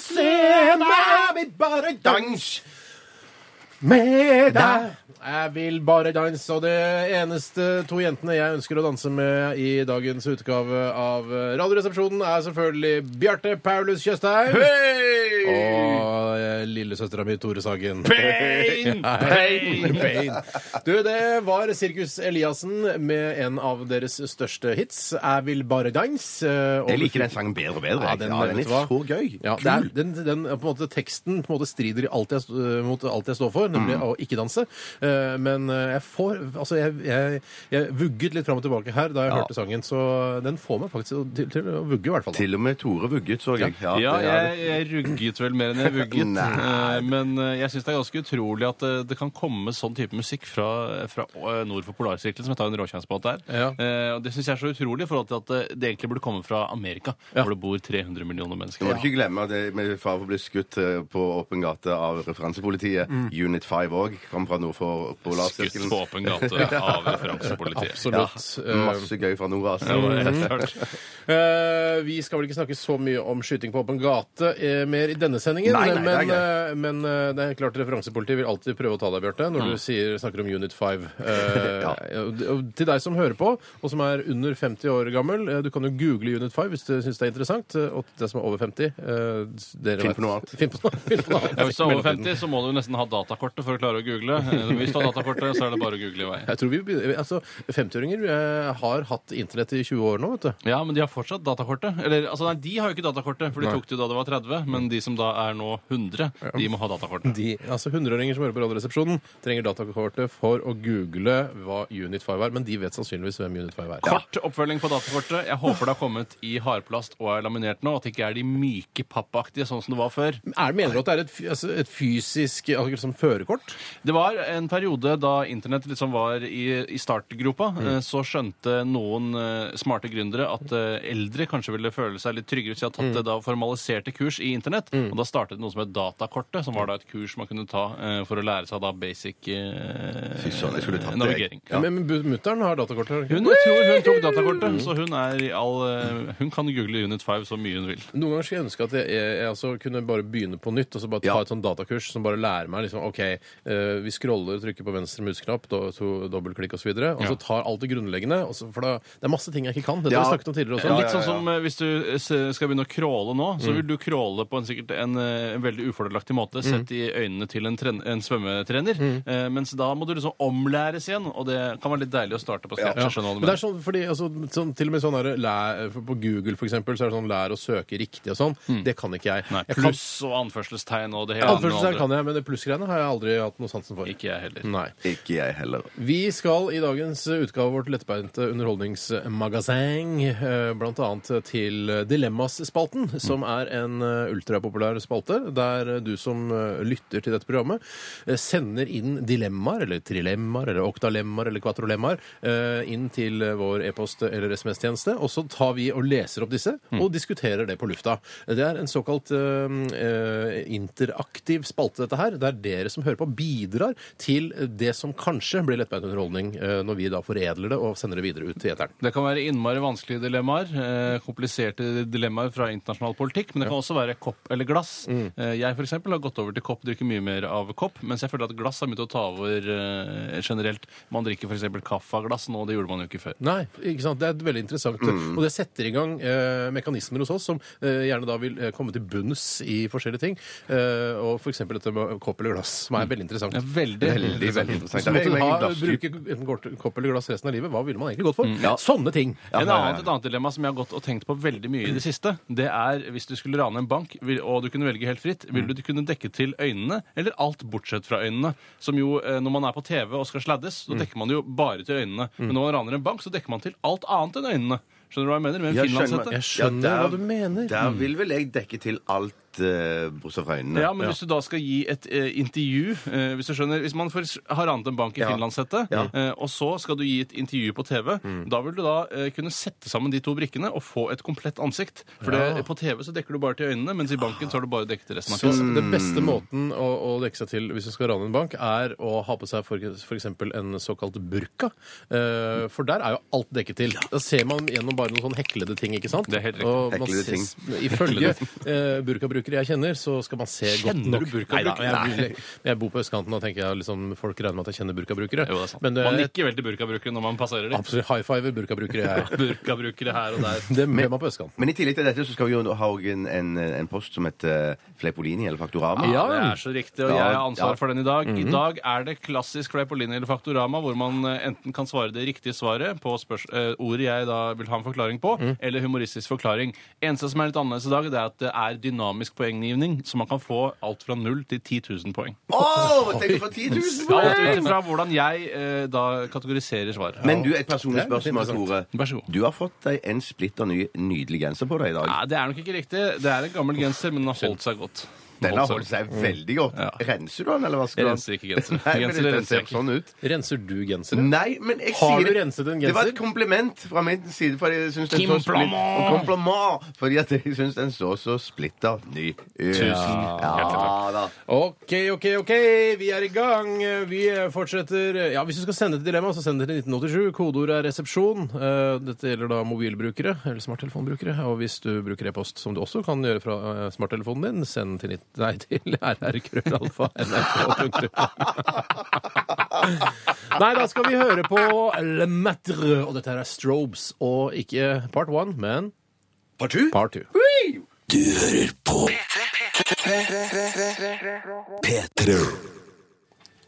Se meg vi bare dans med deg. Jeg vil bare danse, og det eneste to jentene jeg ønsker å danse med i dagens utgave av Radioresepsjonen, er selvfølgelig Bjarte Paulus Tjøstheim. Og eh, lillesøstera mi Tore Sagen. Pain! Pain! Pain! Du, det var Sirkus Eliassen med en av deres største hits, 'Jeg vil bare danse'. eh, Jeg liker den sangen bedre og bedre. Ja, den, Ja, den er så gøy. Ja, Kul. er, den, den, på en måte, teksten på en måte strider alt jeg, mot alt jeg står for, nemlig å ikke danse. Eh, men eh, jeg får Altså, jeg, jeg, jeg vugget litt fram og tilbake her da jeg Ja. hørte sangen, så den får meg faktisk til, til å vugge, i hvert fall. Til og med Tore vugget, så jeg. Ja, det er jeg, jeg rugget vel mer enn jeg vugget. Nei. Eh, Men eh, jeg syns det er ganske utrolig at eh, det kan komme sånn type musikk fra, fra eh, nord for Polarsirkelen, som jeg tar en råkjensbåt der. Ja. Eh, Og det syns jeg er så utrolig i forhold til at eh, det egentlig burde komme fra Amerika, Ja. hvor det bor 300 millioner Må mennesker. du ikke glemme det med fare for å bli skutt eh, på åpen gate av referansepolitiet. Unit 5 òg kom fra nord for Skutt Polarsirkelen. på åpen gate av referansepolitiet. Absolutt. Ja, masse gøy fra nord, altså. Mm. Eh, vi skal vel ikke snakke så mye om skyting på åpen gate uh, mer i denne sendingen. Nei, nei, men, det uh, men eh, det er klart referansepolitiet vil alltid prøve å ta deg, Bjarte, når du sier, snakker om Unit 5. Eh, og- og Til deg som hører på, og som er under 50 år gammel, eh, du kan jo google Unit 5 hvis du syns det er interessant. eh, Og til deg som er over 50 eh, dere Finn på noe annet. Finn på noe, på annet. Ja, hvis du er over 50, så må du nesten ha datakortet for å klare å google. Eh, Hvis du datakortet, så er det bare å google i vei. Jeg tror vi, begynner- altså, 50-åringer eh, har hatt internett i 20 år nå, vet du. Ja, men de har fortsatt datakortet. Eller, altså, nei, de har jo ikke datakortet, for de tok det jo da det var 30. Men de som da er nå 100, de må ha datakortet. De, altså 100-åringer som hører på Radioresepsjonen, trenger datakortet for å google hva Unit 5 er. Men de vet sannsynligvis hvem Unit 5 er. Kort oppfølging på datakortet. Jeg håper det har kommet i hardplast og er laminert nå. At det ikke er de myke pappaktige, sånn som det var før. Er, mener du at det er et, fy- altså, et fysisk altså, som førerkort? Det var en periode da internett liksom var i, i startgropa. eh, Så skjønte noen eh, smarte gründere at eh, eldre kanskje ville føle seg litt tryggere hvis de hadde tatt det da formaliserte kurs i internett. Og da startet noe som het Datakortet, som var da et kurs man kunne ta eh, for å lære seg da basic Fy søren, jeg skulle tatt det, navigering. Ja. Men, men mutter'n har datakortet. hun jeg tror hun tok datakortet, så hun, er i all, hun kan google Unit 5 så mye hun vil. Noen ganger skulle jeg ønske at jeg, jeg, jeg altså kunne bare begynne på nytt og så bare ta Ja. et sånn datakurs som bare lærer meg liksom, OK, eh, vi scroller, trykker på venstre musknapp, do, to, dobbeltklikk osv., og, så videre, og så tar alt det grunnleggende. Og så, for da, det er masse ting jeg ikke kan. Det har Ja. vi snakket om tidligere også. Ja, Litt sånn som eh, hvis du skal begynne å crawle nå, så vil du crawle på en, sikkert en, eh, en veldig ufordelaktig måte sett i øynene til en, tren en svømmetrener. Eh, mens da må du liksom omlæres igjen, og det kan være litt deilig å starte på scratch. Ja. jeg skjønner hva du er mener. sånn, fordi, altså, sånn, til og med sånn her, lær, På Google for eksempel, så er det sånn lær å søke riktig og sånn. Det kan ikke jeg. Nei, jeg kan, og anførselstegn og det hele. Anførselstegn kan jeg, men det plussgreiene har jeg aldri hatt noe sansen for. Ikke jeg heller. Nei. Ikke jeg heller. Vi skal i dagens utgave av vårt lettbeinte underholdningsmagasin bl.a. blant annet til Dilemmas-spalten, som er en eh, ultrapopulær spalte, der du som eh, lytter til dette programmet eh, sender inn dilemmaer, eller trilemmaer, eller oktalemmaer, eller quattrolemmaer, eh, inn til vår e-post- eller SMS-tjeneste, og så tar vi og leser opp disse, og diskuterer det på lufta. Det er en såkalt eh, eh, interaktiv spalte, dette her, der dere som hører på, bidrar til det som kanskje blir lettbeint underholdning eh, når vi da foredler det og sender det videre ut til eteren. Det kan være innmari vanskelige dilemmaer, eh, kompliserte dilemmaer fra internasjonal politikk, men det kan også være kopp eller glass. Mm. jeg for eksempel har gått over til kopp, drikker mye mer av kopp, mens jeg føler at glass har begynt å ta over eh, generelt. Man drikker for eksempel kaffe av glass nå, det gjorde man jo ikke før. Nei, ikke sant? det er veldig interessant. Og det setter i gang eh, mekanismer hos oss som eh, gjerne da vil eh, komme til bunns i forskjellige ting. og og f.eks. dette med kopp eller glass, som er veldig interessant. Det er veldig, Veldig, veldig interessant. Så Det måtte du ha, bruke enten kort- kopp eller glass resten av livet. Hva ville man egentlig gått for? Ja. Sånne ting. Ja, En ja. et annet dilemma som jeg har gått og tenkt på veldig mye i det siste, det er hvis du skulle rane en bank vil- og du kunne velge helt fritt, vil du kunne dekke til øynene eller alt bortsett fra øynene? Som jo, eh, når man er på TV og skal sladdes, så dekker man jo bare til øynene. Men når man raner en bank, så dekker man til alt annet enn øynene. Skjønner du hva jeg mener? Med en Jeg skjønner- finlandshette. Jeg skjønner Ja, der- hva du mener. Der vil vel jeg dekke til alt eh, bortsett fra øynene. Ja, men hvis du da skal gi et eh, intervju eh, Hvis du skjønner, hvis man har annet en bank i Ja. finlandshette, Ja. eh, og så skal du gi et intervju på TV, da vil du da eh, kunne sette sammen de to brikkene og få et komplett ansikt. For det, på TV så dekker du bare til øynene, mens i banken så har du bare dekket resten av Så fjeset. den beste måten å, å dekke seg til hvis du skal rane en bank, er å ha på seg f.eks. en såkalt burka. Eh, for der er jo alt dekket til. Da ser man gjennom bare noen sånn heklede ting, ikke sant? Det er helt riktig. Og man Heklede ses- Ifølge eh, burkabrukere jeg kjenner, så skal man se godt nok. Kjenner du burkabrukere? Jeg, jeg bor på østkanten, og tenker jeg liksom, folk regner med at jeg kjenner burkabrukere. Jo, det er sant. Men man er nikker vel til burkabrukere når man passerer dem. absolutt high fiver burkabrukere jeg er. Burkabrukere her og der. Det er man på østkanten. Men i tillegg til dette så skal vi jo ha en, en, en post som heter Fleipolini eller Faktorama. Ja, det er så riktig, og jeg har ansvar for den i dag. I dag er det klassisk Fleipolini eller Faktorama, hvor man eh, enten kan svare det riktige svaret på spørs eh, ordet jeg da vil ha en forklaring på, eller humoristisk forklaring. Eneste som er litt annerledes i dag, det er at det er dynamisk poenggivning, så man kan få alt fra 0 til 10 000 poeng. Åh, tenk for 10 000 Alt poeng! ut fra hvordan jeg eh, da kategoriserer svaret. Men du, et personlig er spørsmål, Tore. Vær så god. Du har fått deg en splitter ny, nydelig genser på deg i dag. Nei, det er nok ikke riktig. Det er en gammel genser, men den har holdt seg godt. Den har holdt seg veldig godt. Ja. Renser du den, eller vasker skal du den? renser ikke genser. Nei, men Genser den renser jeg ser sånn ut. Renser du genseren? Nei, men jeg Har sier du renset en Det var genser? et kompliment fra min side. Fordi jeg synes den så Kompliment! split- Kompliment! Fordi at jeg syns den så så splitter ny ut. Tusen Ja da. OK, OK, OK. Vi er i gang. Vi fortsetter Ja, Hvis du skal sende et dilemma, så send det til 1987. Kodeordet er resepsjon. Eh, Dette gjelder da mobilbrukere eller smarttelefonbrukere. Og hvis du bruker e-post, som du også kan gjøre fra eh, smarttelefonen din, send til, nei, til rrkrøllalfa Nei, da skal vi høre på Le Matre, og dette her er Strobes. Og ikke part one, men Part two? part two. Du hører på P3 P3.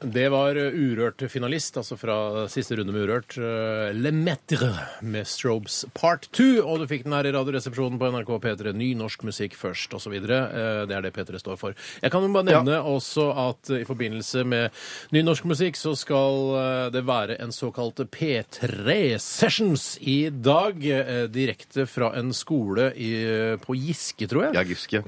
Det var uh, Urørt finalist, altså fra siste runde med Urørt. uh, Le Metre med Strobes Part 2. Og du fikk den her i Radioresepsjonen på NRK P3. Ny norsk musikk først, osv. Det er det P3 står for. Jeg kan jo bare nevne også at i forbindelse med ny norsk musikk så skal uh, det være en såkalt P3 Sessions i dag. Direkte fra en skole i, på Giske, tror jeg. Ja, Giske.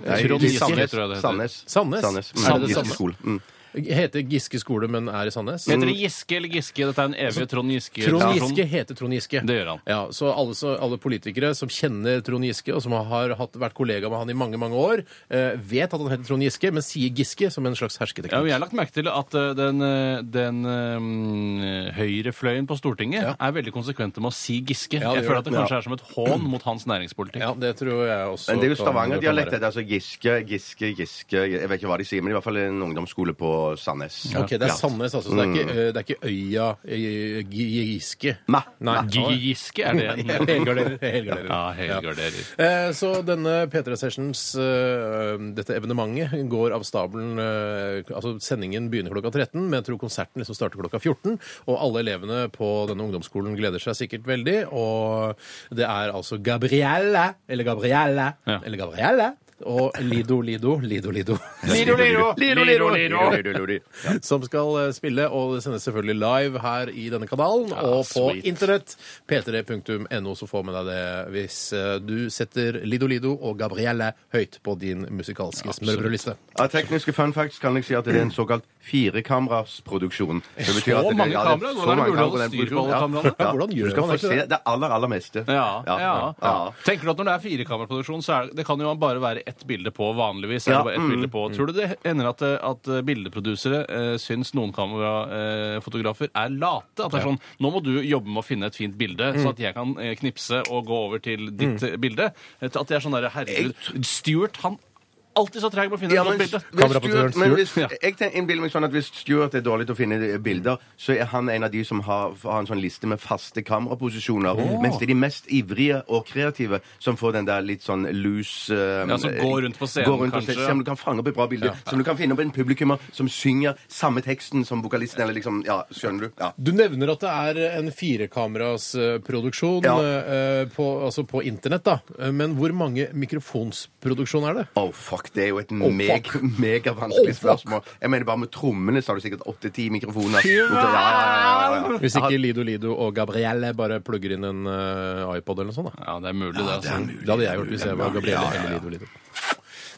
Sandnes. Sandnes. Sandnes. Sandnes. Sandnes. Sandnes. Sandnes? Sandnes. Er Heter Giske skole, men er i Sandnes? Heter det Giske eller Giske? Dette er en evig Trond Giske. Trond Giske heter Trond Giske. Det gjør han. Ja, så alle, så alle politikere som kjenner Trond Giske, og som har hatt, vært kollega med han i mange mange år, eh, vet at han heter Trond Giske, men sier Giske som en slags hersketeknikk. Ja, og jeg har lagt merke til at eh, den, eh, den eh, høyrefløyen på Stortinget Ja. er veldig konsekvente med å si Giske. Ja, det jeg gjør føler at det det. kanskje er som et hån mot hans næringspolitikk. Ja, det tror jeg også. Men det er jo kan- Stavanger-dialekt. være. det er Altså Giske, Giske, Giske Jeg vet ikke hva de sier, men i hvert fall en ungdomsskole på Sandnes. Ok, det er. Sandnes, altså. Så det er ikke, eh, det er ikke øya eh, Gi- Giske. Nei. Nei. Gi- Giske, er det en Helgarderer. helgarderer. Ja, helgarderer. Eh, Så denne P3 Sessions, eh, dette evenementet, går av stabelen eh, Altså sendingen begynner klokka 13, men jeg tror konserten liksom starter klokka 14. Og alle elevene på denne ungdomsskolen gleder seg sikkert veldig. Og det er altså Gabrielle, eller Gabrielle, Ja. eller Gabrielle, og Lido Lido, Lido Lido. Lido, lido, lido, lido, lido. Lido, lido. som skal eh, spille, og det sendes selvfølgelig live her i denne kanalen og på sweet. internett. p3.no, så får med deg det hvis eh, du setter Lido Lido og Gabrielle høyt på din musikalske smørbrødliste. Av tekniske fun facts kan jeg si at det er en såkalt firekamerarsproduksjon. Det Så det- mange er kameraer? så Hvordan er det mulig å den styre på alle kameraene? Ja. Hvordan gjør man det? det aller, aller meste. Ja, ja, ja. ja. Tenker du at når det er firekameraproduksjon, så er det, det kan jo bare være ett bilde på vanligvis? Ja, det bare ett mm, bilde på. Tror du det ender at, at bildeprodusere eh, syns noen kamerafotografer er late? At det er sånn Nå må du jobbe med å finne et fint bilde, så at jeg kan eh, knipse og gå over til ditt eh, bilde. At det er sånn derre Herregud, Stuart, han alltid så treg på å finne Ja, et godt bilde. Stuart, men hvis, jeg tenker, innbiller meg sånn at Hvis Stuart er dårlig til å finne bilder, så er han en av de som har, har en sånn liste med faste kameraposisjoner. Mens det er de mest ivrige og kreative som får den der litt sånn loose eh, Ja, som går rundt på scenen, går rundt kanskje. Som du kan fange opp et bra bilde. Som du kan finne opp en publikummer som synger samme teksten som vokalisten. Eller liksom, ja, skjønner du? Ja. Du nevner at det er en firekameras eh, produksjon Ja. eh, på, altså på internett, da. Eh, Men hvor mange mikrofonsproduksjon er det? Oh, fuck. Det er jo et Oh, meg, megavanskelig Oh, spørsmål. Jeg mener Bare med trommene så har du sikkert åtte-ti mikrofoner. Ja, ja, ja, ja, ja. Hvis ikke Lido Lido og Gabrielle bare plugger inn en eh, iPod eller noe sånt, da. Ja, det er mulig, det. Altså. Det hadde jeg gjort hvis jeg var Gabrielle eller Lido Lido.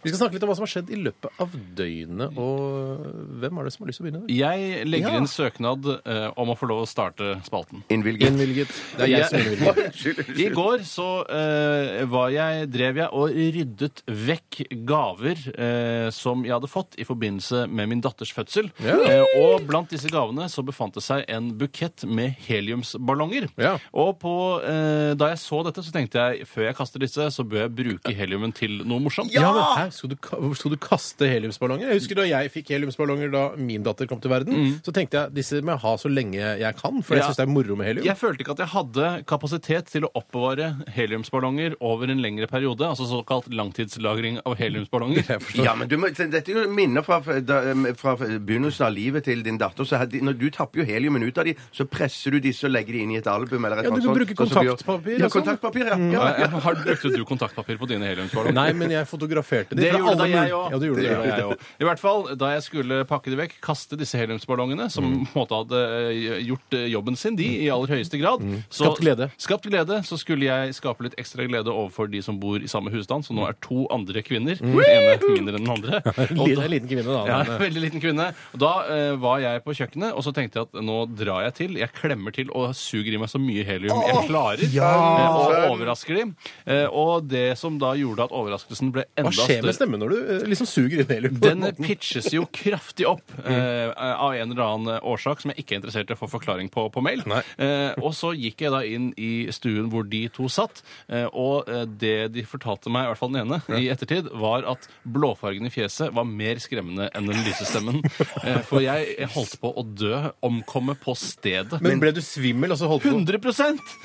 Vi skal snakke litt om hva som har skjedd i løpet av døgnet. Og hvem er det som har lyst til å begynne? Jeg legger Ja. inn søknad eh, om å få lov å starte spalten. Innvilget. Innvilget. Det er jeg som innvilger. I går så eh, var jeg, drev jeg og ryddet vekk gaver eh, som jeg hadde fått i forbindelse med min datters fødsel. Ja. Eh, og blant disse gavene så befant det seg en bukett med heliumsballonger. Ja. Og på, eh, da jeg så dette, så tenkte jeg før jeg kaster disse, så bør jeg bruke heliumen til noe morsomt. Ja, men her, skal, du, skal du kaste heliumsballonger? Jeg husker Da jeg fikk heliumsballonger da min datter kom til verden, så tenkte jeg disse må jeg ha så lenge jeg kan, for jeg Ja. syns det er moro med helium. Jeg følte ikke at jeg hadde kapasitet til å oppbevare heliumsballonger over en lengre periode, altså såkalt langtidslagring av heliumsballonger. Ja, men du må, Dette er jo minner fra, da, fra begynnelsen av livet til din datter. Så hadde, når du tapper jo heliumen ut av dem, så presser du disse og legger dem inn i et album. Eller et Ja, eller du annet sånt, du gjør. kontaktpapir Ja, sånn. kontaktpapir, ja. ja. Ja, jeg- Har Brukte du kontaktpapir på dine heliumsballonger? Nei, men jeg fotograferte Det gjorde da jeg òg. Ja, det gjorde det. gjorde jeg også. I hvert fall da jeg skulle pakke de vekk, kaste disse heliumsballongene, som Mm. på en måte hadde eh, gjort eh, jobben sin, de, i aller høyeste grad. Så- Skapt glede. Skapt glede. Så skulle jeg skape litt ekstra glede overfor de som bor i samme husstand, som nå er to andre kvinner. Den ene mindre enn den andre. Og da- en liten kvinne, da. ja, veldig liten kvinne. Da eh, var jeg på kjøkkenet, og så tenkte jeg at nå drar jeg til. Jeg klemmer til og suger i meg så mye helium jeg klarer. eh, og overrasker de. Eh, og det som da gjorde at overraskelsen ble enda Hva skjer med når du eh, liksom suger inn helium? den pitches jo kraftig opp eh, av en eller annen årsak som jeg ikke er interessert i å få forklaring på på mail. Eh, og så gikk jeg da inn i stuen hvor de to satt, eh, og eh, det de fortalte meg, i hvert fall den ene, i ettertid, var at blåfargen i fjeset var mer skremmende enn den lyse stemmen. Eh, for jeg, holdt på å dø, omkomme på stedet. Men ble du svimmel, Altså holdt på 100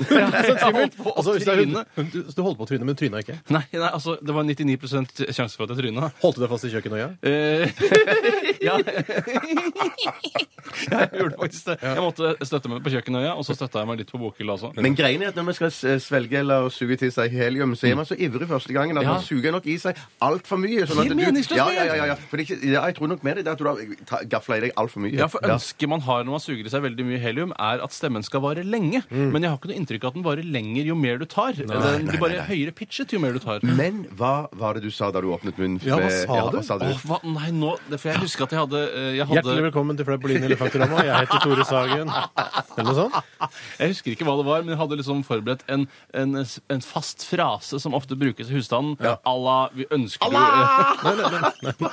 Jeg holdt på å Altså, det tryne. du, du holdt på å tryne, men tryna ikke? Nei, nei, altså, det var 99% sjanse for at jeg tryna. Holdt du deg fast i kjøkkenøya? Eh, ja. ja, jeg gjorde faktisk det. Jeg måtte støtte meg på kjøkkenøya, og så støtta jeg meg litt på bokhylla også. Men greien er at når man skal svelge eller suge til seg helium, så er man så ivrig første gangen at Ja. man suger nok i seg altfor mye. Sånn at du, meningsløst ja, ja, ja, ja, ja. For det ja, jeg tror nok med det, er at du har gafla i deg altfor mye. Ja, for Ønsket man har når man suger i seg veldig mye helium, er at stemmen skal vare lenge. Men jeg har ikke noe inntrykk av at den varer lenger jo mer du tar. den Du bare høyere pitchet jo mer du tar. Men hva var det du sa da du åpnet munnen? Ja, hva sa du? hva sa du? Åh, hva? Nei, nå, det, for jeg husker at jeg hadde, eh, jeg hadde Hjertelig velkommen til Fleipolini eller Faktorama. Jeg heter Tore Sagen. Eller noe sånt? Jeg husker ikke hva det var, men jeg hadde liksom forberedt en, en, en fast frase som ofte brukes i husstanden. à la 'Vi ønsker du Nei, nei, nei, nei.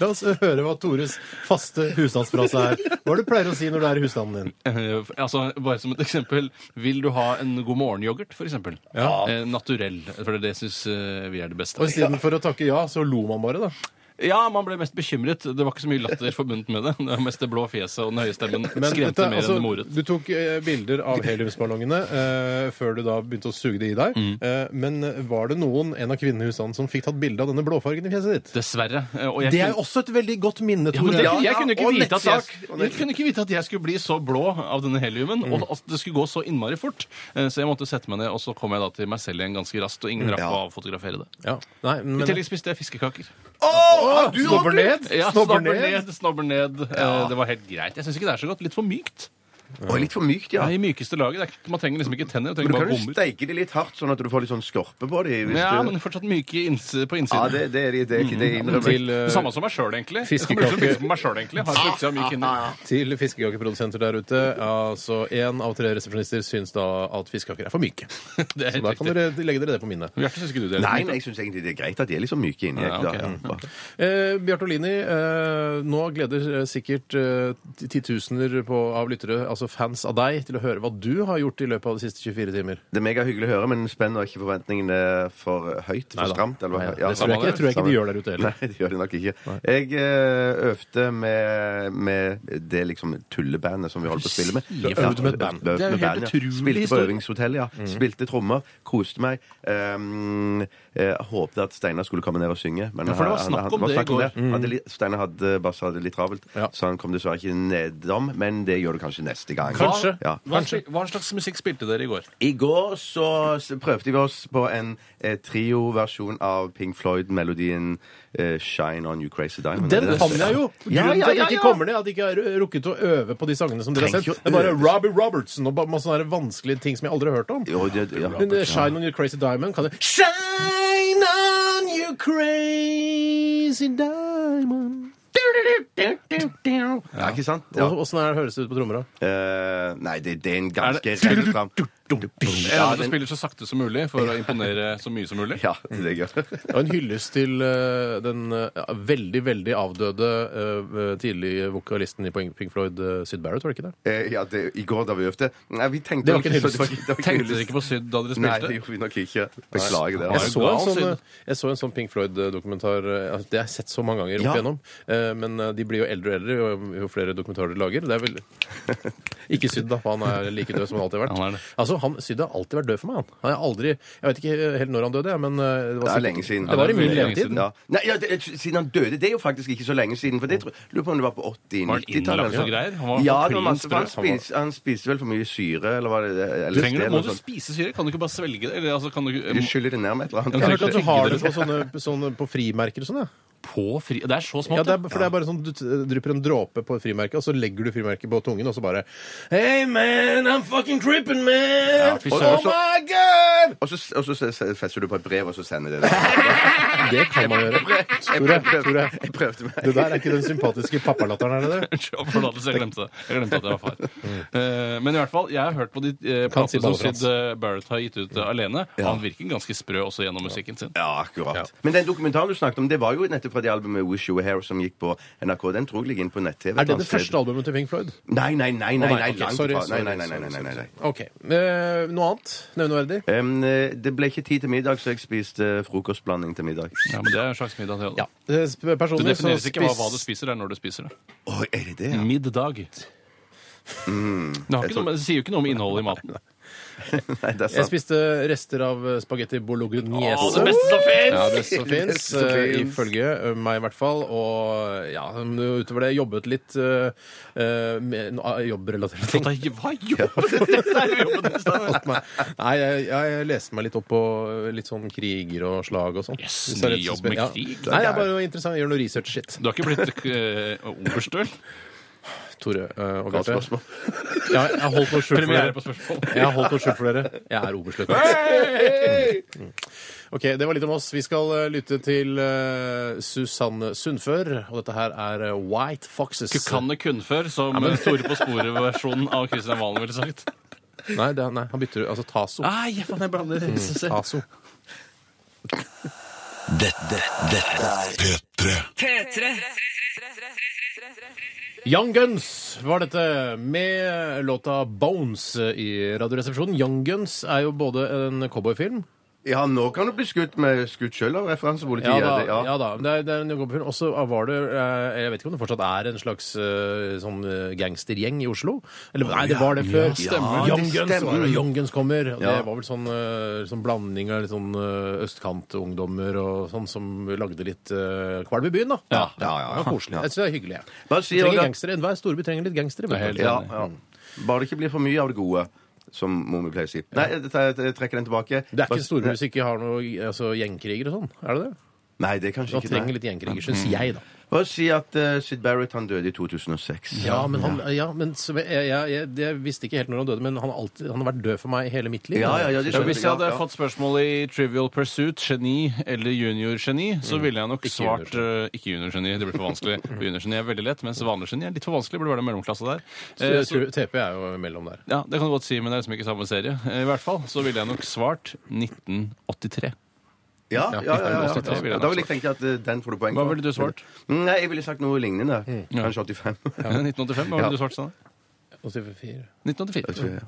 La oss høre hva Tores faste husstandsfrase er. Hva er det du pleier å si når du er i husstanden din? Eh, altså, Bare som et eksempel. Vil du ha en god morgen-yoghurt, f.eks.? Ja. Eh, naturell. For det syns eh, vi er det beste. Og istedenfor å takke ja, så lo man bare, da. Ja, man ble mest bekymret. Det var ikke så mye latter forbundet med det. Det var mest det blå fjeset og den høye stemmen Men skremte dette, mer altså, enn det moret. du tok eh, bilder av heliumsballongene eh, før du da begynte å suge det i deg. Mm. Eh, men var det noen, en av kvinnene i husstanden, som fikk tatt bilde av denne blåfargen i fjeset ditt? Dessverre. Eh, Og jeg Det er kunne- jo også et veldig godt minne, Tore. Ja, jeg, kunne ikke vite at jeg, jeg kunne ikke vite at jeg skulle bli så blå av denne heliumen, Mm. og at det skulle gå så innmari fort. Eh, Så jeg måtte sette meg ned, og så kom jeg da til meg selv igjen ganske raskt, og ingen rakk Ja. å avfotografere det. Ja. Nei, I tillegg spiste jeg fiskekaker. Du snobber ned? Ja, Snobber snobber ned? ned, snobber ned. Eh, Det var helt greit. Jeg syns ikke det er så godt. Litt for mykt. Å, litt for mykt, ja. Ja, I mykeste laget. Det er ikke- Man trenger liksom ikke tenner. Man Men du du kan jo steike de litt hardt, sånn at du får litt sånn skorpe på de. hvis Ja, du... men fortsatt myke inns på ja innsiden. det, det er de. Det er ikke det innrømmer jeg. til, eh, Det samme som meg sjøl, egentlig. fiskekake. Jeg som meg selv, egentlig. Har på utsida myk inni. til fiskekakeprodusenter der ute, altså én av tre resepsjonister syns da at fiskekaker er for myke. Det er Så helt da kan riktig. dere legge dere det på minnet. Bjarte, syns ikke du det? Nei, men jeg syns egentlig det er greit at de er litt så myke inni. Ja, ok. Ja, ja. Eh, Bjartolini, eh, nå gleder eh, sikkert eh, titusener på, av lyttere, altså fans av deg, til å høre hva du har gjort i løpet av de siste 24 timer. Det er megahyggelig å høre, men spenner ikke forventningene for høyt? For Neida. stramt? Eller? Nei, Ja, det tror jeg ikke, jeg tror jeg ikke de gjør der ute heller. Nei, det gjør det nok ikke. Jeg eh, øvde med, med det liksom tullebandet som vi holder på å spille med. Du øvde med et band. Øvde Det er jo helt band, ja. Spilte på øvingshotell, ja. Mm. Spilte trommer. Koste meg. Um, håpte at Steinar skulle komme ned og synge. Men Ja, for det var han- snakk om det i går. Mm. Steinar hadde, hadde litt travelt, Ja. så han kom dessverre ikke nedom. Men det gjør du kanskje neste gang. Kanskje. Ja. Hva, hva slags musikk spilte dere i går? I går så s- prøvde vi oss på en eh, trio-versjon av Pink Floyd-melodien eh, 'Shine On You Crazy Diamond'. Den kan jeg jo! Ja, Grunnen ja, til at ja, jeg ikke ja. kommer ned, er at jeg ikke har rukket å øve på de sangene som dere har Trenger sett. ikke å Det er bare øve. Robbie Robertson og masse sånne vanskelige ting som jeg aldri har hørt om. Jo, det, ja. Men eh, Shine on your crazy diamond kan det Shine on you you crazy diamond. Ja, ikke sant? Ja. Åssen er det høres det ut på trommer, da? Eh, nei, det, det er en ganske Er det- rett fram. Ja, du spiller så sakte som mulig for å imponere så mye som mulig. Ja, det er gøy. Og en hyllest til eh, den eh, veldig, veldig avdøde eh, tidlige vokalisten i Pink Floyd, uh, Syd Barrett, var det ikke det? Eh, ja, det, I går da vi øvde Nei, vi tenkte Det var ikke en hyllest. Tenkte dere ikke på Syd da dere Nei, spilte? det gjorde vi nok ikke. Beklager det. Jeg så, en gal sånn, jeg så en sånn Pink Floyd-dokumentar. eh, altså, Det har jeg sett så mange ganger opp Ja. igjennom. eh, Men eh, de blir jo eldre og eldre jo, jo flere dokumentarer de lager. Det er vel Ikke Syd, da, for han er like død som han alltid har vært. Han er det. Altså, han, sydde har alltid vært død for meg. Han. han er aldri, Jeg vet ikke helt når han døde, men det det Det var er lenge siden. Det var i det min levetid. Ja. Nei, ja, det, siden han døde. Det er jo faktisk ikke så lenge siden. For det tror, lurer på om det var på 80-90-tallet. innlagt og greier? Han Ja, det var masse, han, spis, han spiste vel for mye syre, eller var det det? Eller Trenger du, må du spise syre? Kan du ikke bare svelge det? Eller, altså, kan du, Du skyller det ned med et eller annet. Jeg har hørt at du har det det på sånne, sånne på frimerker og sånn, ja. På fri... Det er så smått, Ja, det er, for det er bare sånn Du t- drypper en dråpe på et frimerke, og så legger du frimerket på tungen, og så bare Hey man, I'm fucking tripping, man! fy oh my god! Og så, og så fester du på et brev, og så sender det det. Kan man gjøre. Tore, Tore, Jeg prøvde meg. det der er ikke den sympatiske pappalatteren, er det det? Unnskyld, forlatelse, jeg glemte det. Jeg glemte at jeg var far. Eh, men i hvert fall, jeg har hørt på de si platene som. Sid eh, Barrett har gitt ut eh, alene. Han virker ganske sprø også gjennom musikken sin. Ja, akkurat. Men den dokumentaren du snakket om, det var jo nettopp fra det albumet Wish You Were Here som gikk på NRK. Den tror jeg ligger inne på nett-TV. Er det det første albumet til Pink Floyd? Nei, nei, nei. nei, nei, nei, ok, langt sorry, fra. Nei, sorry, nei, nei, nei, nei, nei, nei. OK. Eh, noe annet nevneverdig? Em, eh, det ble ikke tid til middag, så jeg spiste frokostblanding til middag. Ja, men Det er en slags middag. Det, Ja. Det defineres ikke hva, hva du spiser, det er når du spiser det. Å, er det det? Ja? Middag. det, har ikke noe, det sier jo ikke noe om innholdet i maten. Nei, det er Jeg spiste rester av eh, spagetti bolognese. Å, det beste som finnes! Ja, det som fins, Det som finnes. ifølge eh, meg i hvert fall. Og ja, utover det jobbet litt eh, eh, med no- jobbrelaterte ting. Hva jobber med? Er jo jobben din, Nei, jeg, jeg leste meg litt opp på eh, litt sånn kriger og slag og sånn. Yes, Hvis er ny rett og jobb slett- med ja. krig. Nei, jeg er bare interessant. Jeg gjør noe research-shit. Du har ikke blitt uh, oberstøl? Tore eh, og Bjarte. spørsmål. Ja, jeg har holdt noe skjult for Premiere dere. spørsmål. Jeg har holdt noe skjult for dere. Jeg er oberstløytnant. Mm. OK, det var litt om oss. Vi skal eh, lytte til eh, Susanne Sundfør, og dette her er eh, White Foxes. Kukanne kunnfør, som ja, Store på sporet-versjonen av Christian Valen ville sagt. Nei, det, nei, han bytter ut. Altså Taso. Nei, faen, jeg blander. Taso. Dette, dette er P3. Young Guns var dette med låta Bones i Radioresepsjonen. Young Guns er jo både en cowboyfilm Ja, nå kan du bli skutt med skutt sjøl av referansepolitiet. Ja da. det- ja. Ja da. Det er, det er en cowboyfilm. Og så var det eh, Jeg vet ikke om det fortsatt er en slags eh, sånn eh, gangstergjeng i Oslo? Eller nei, det var det før. Ja, stemmer. Young det Guns stemmer. var det. Young Guns kommer. Og Ja. Det var vel sånn, eh, sånn blanding av litt sånn eh, østkantungdommer og sånn som lagde litt uh, kvalm i byen, da. Ja, ja, ja, Det var koselig. Jeg synes det er hyggelig. jeg. Bare si Trenger også- gangstere. Enhver storby trenger litt gangstere. vet er du. ja, ja. Bare det ikke blir for mye av det gode, som mor mi pleier å si. Nei, jeg, trekker den tilbake. Det er ikke hvis ikke har noe altså, gjengkriger og sånn. Er det det? Nei, det er kanskje Man ikke trenger det. litt gjengkriger, syns jeg, da. Bare si at uh, Sid Barrett han døde i 2006. Ja, men, han, ja, men så, jeg, jeg, jeg, jeg visste ikke helt når han døde, men han har, alltid, han har vært død for meg hele mitt liv. Ja, ja, ja, det Ja, skjønner hvis jeg hadde Ja, ja. fått spørsmålet i Trivial Pursuit, geni eller juniorgeni, så ville jeg nok Ikke svart eh, Ikke junior-geni, det blir for vanskelig. Juniorgeni er veldig lett, mens vanlig geni er litt for vanskelig. Burde være den mellomklasse der. Så Eh, jeg så, tror TP er jo mellom der. ja, Det kan du godt si, men det er liksom ikke samme serie. Eh, I hvert fall så ville jeg nok svart 1983. Ja, ja, ja, ja, ja. Da vil jeg tenke at eh, den får du poeng Hva for. ville du svart? Nei, jeg ville sagt noe lignende. Mm. Kanskje 85. 1985? Hva ville du svart, Steinar? 84. 1984. ja.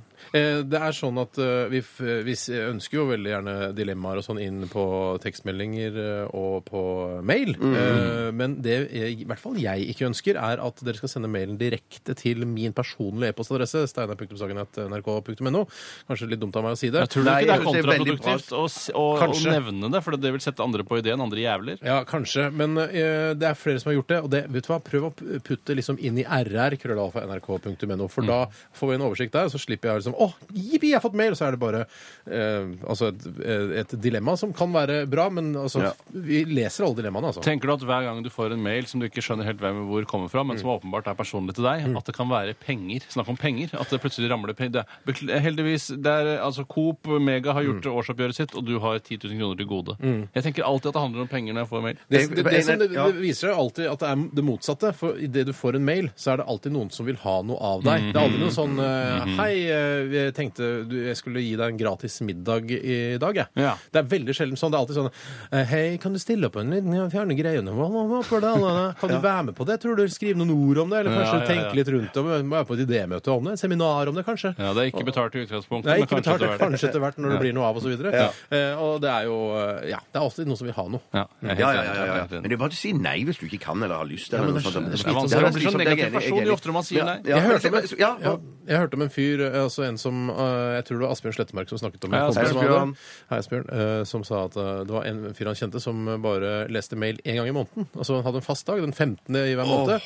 Det er sånn at eh, vi, vi ønsker jo veldig gjerne dilemmaer og sånn inn på tekstmeldinger eh, og på mail. Mm. Men det i hvert fall jeg ikke ønsker, er at dere skal sende mailen direkte til min personlige e-postadresse, steinar.sagen.nrk.no. Kanskje litt dumt av meg å si det. Jeg tror Nei, ikke det er kontraproduktivt å, å, å nevne det, for det vil sette andre på ideen, andre jævler. Ja, kanskje. Men eh, det er flere som har gjort det. Og det, vet du hva, prøv å putte liksom inn i rr, krøllalfa, nrk.no. For da får vi en oversikt der, og så slipper jeg liksom Å, jippi, jeg har fått mail! Og så er det bare eh, altså et, et dilemma som kan være bra, men altså, Ja. vi leser alle dilemmaene, altså. Tenker du at hver gang du får en mail som du ikke skjønner helt hvem hvor kommer fra, men som åpenbart er personlig til deg, at det kan være penger? Snakk om penger. At det plutselig ramler penger. Det heldigvis, det er altså Coop Mega har gjort årsoppgjøret sitt, og du har 10 000 kroner til gode. Jeg tenker alltid at det handler om penger når jeg får mail. Det, det, det, som det, det viser seg alltid at det er det motsatte. For idet du får en mail, så er det alltid noen som vil ha noe av deg. Det er aldri noe sånn eh, Hei, eh, jeg tenkte du, jeg skulle gi deg en gratis middag i dag, jeg. Ja. Det er veldig sjelden sånn. Det er alltid sånn eh, Hei, kan du stille opp en liten fjerne greiene? Hva, hva, hva for det, Anne? Kan du være med på det? Tror du Skrive noen ord om det? Eller kanskje Ja, ja, ja. tenke litt rundt det? Være på et idémøte om det? Et seminar om det, kanskje? Ja, Det er ikke betalt i utgangspunktet. Det er men ikke kanskje betalt, etter hvert. kanskje etter hvert når det blir noe av, osv. Ja. Eh, og det er jo eh, Ja, det er alltid noen som vil ha noe. Ja, jeg er helt Ja, ja, enig, ja, ja, jeg er ja. helt enig. Men det er bare å si nei hvis du ikke kan eller har lyst. Eller noe det er sånt. det er Det er vanskelig å bli sånn er negativ person jo oftere man sier nei. Ja, Jeg hørte om- ja, Ja, jeg hørte om en fyr, eh, altså en som eh, Jeg tror det var Asbjørn Slettemark som snakket om en Hei, kompis som Asbjørn. hadde- Hei, Asbjørn. eh, Som sa at eh, det var en fyr han kjente som bare leste mail én gang i måneden. Altså han hadde en fast dag, den 15. i hver måned.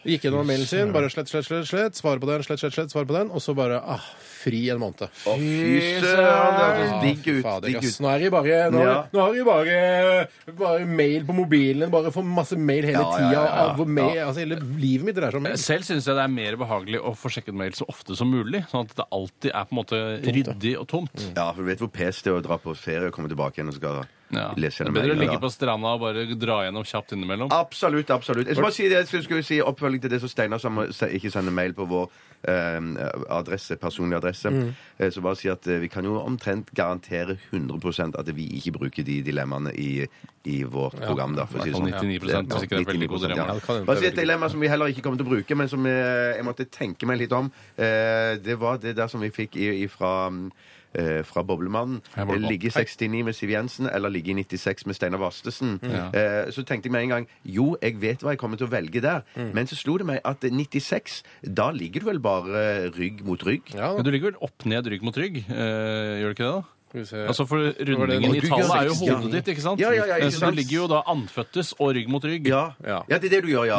Gikk gjennom mailen sin, bare slett, slett, slett, slett, svare på den, slett, slett, slett, svare på den, og så bare ah, fri en måned. Å, fy søren, digg ut. Fader, Digg ass. ut. Nå er det bare, nå, Ja. nå har de bare, bare mail på mobilen. Bare får masse mail hele Ja, ja, tida. ja, ja. av mail, altså, hele livet mitt dreier seg om mail. Selv syns jeg det er mer behagelig å få sjekket mail så ofte som mulig. Sånn at det alltid er på en måte ryddig og tomt. Ja, for du vet hvor pes det er å dra på ferie og komme tilbake igjen og skal Ja. Det er bedre å ligge på stranda og bare dra gjennom kjapt innimellom. Absolutt. absolutt. Jeg skal bare si det, jeg skulle si oppfølging til det som Steinar sa om å se- ikke sende mail på vår eh, adresse, personlig adresse. Eh, så bare si at eh, vi kan jo omtrent garantere 100% at vi ikke bruker de dilemmaene i, i vårt program. da, for å si det sånn. 99%, Ja, hvis ikke det er veldig 99%, gode dilemmaer. Ja, det kan hende Bare det si er et veldig dilemma som vi heller ikke kommer til å bruke, men som eh, jeg måtte tenke meg litt om. Eh, Det var det der som vi fikk i- fra eh, fra Boblemannen. ligger Ligge i 69 med Siv Jensen eller ligge i 96 med Steinar Vastesen. Ja. Eh, Så tenkte jeg med en gang jo, jeg vet hva jeg kommer til å velge der. Men så slo det meg at 96, da ligger du vel bare rygg mot rygg? Ja, Men du ligger vel opp ned rygg mot rygg? Eh, gjør du ikke det, da? Skal vi se. Altså for Rundingen i tallet er jo hodet ditt, ikke sant? Ja, ja, ja, ikke sant? Så du ligger jo da andføttes og rygg mot rygg. Ja. Ja. ja, det er det du gjør, ja.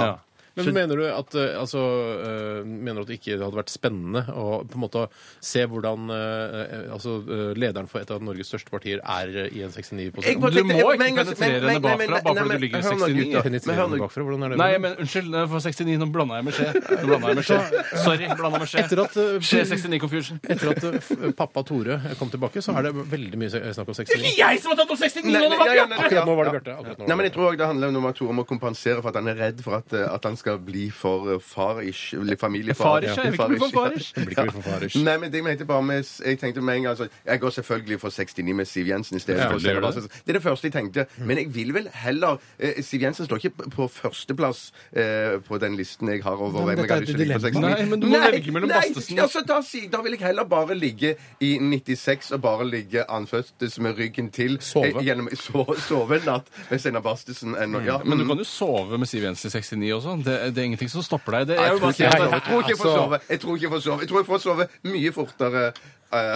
Men Så- mener du at eh, altså, eh, mener du at det ikke hadde vært spennende å på en måte se hvordan eh, altså, eh, lederen for et av Norges største partier er eh, i en 69-posisjon? Bare Du må ikke med en gang- penetrere men- henne men- men- bakfra, bare fordi men- du ligger i hør nå, 69. gutter. Men hør bakfra? Hvordan er det? Nei, men unnskyld, for 69, nå blanda jeg med skje. Nå blanda jeg med skje. Sorry, blanda med skje. Etter at, eh, Skje 69 confusion. Etter at eh, f- pappa Tore kom tilbake, så er det veldig mye snakk om 69. Jeg som har tatt opp 69 Nei, nå! nei, det var ja, ja, Bjarte! nei, Akkurat nå var det Bjarte. akkurat nå var Nei, men det jeg tror også det handler om at Tore må kompensere for at han er redd for at, eh, at han skal bli for eh, farish, eller familiefar. Farish, jeg vil ikke bli for farish. Det blir ikke for farish. Nei, men det mente bare med, jeg tenkte med en gang altså, Jeg går selvfølgelig for 69 med Siv Jensen i stedet. Ja, for det det. Det er det første jeg tenkte. Men jeg vil vel heller eh, Siv Jensen står ikke på førsteplass eh, på den listen jeg har over hvem jeg har lyst til å ligge på 69. Nei, men du må Nei, velge mellom nei, Bastesen og- altså, da, da vil jeg heller bare ligge i 96 og bare ligge anføttes med ryggen til. Sove. eh, Gjennom, so, sove en natt med Steinar Bastesen. Ja, Men du mm. kan jo sove med Siv Jensen i 69 også. Det, det er ingenting som stopper deg. Det, jeg Jeg vil bare si at jeg tror ikke jeg får sove. Jeg tror ikke jeg får sove. Jeg tror jeg får sove mye fortere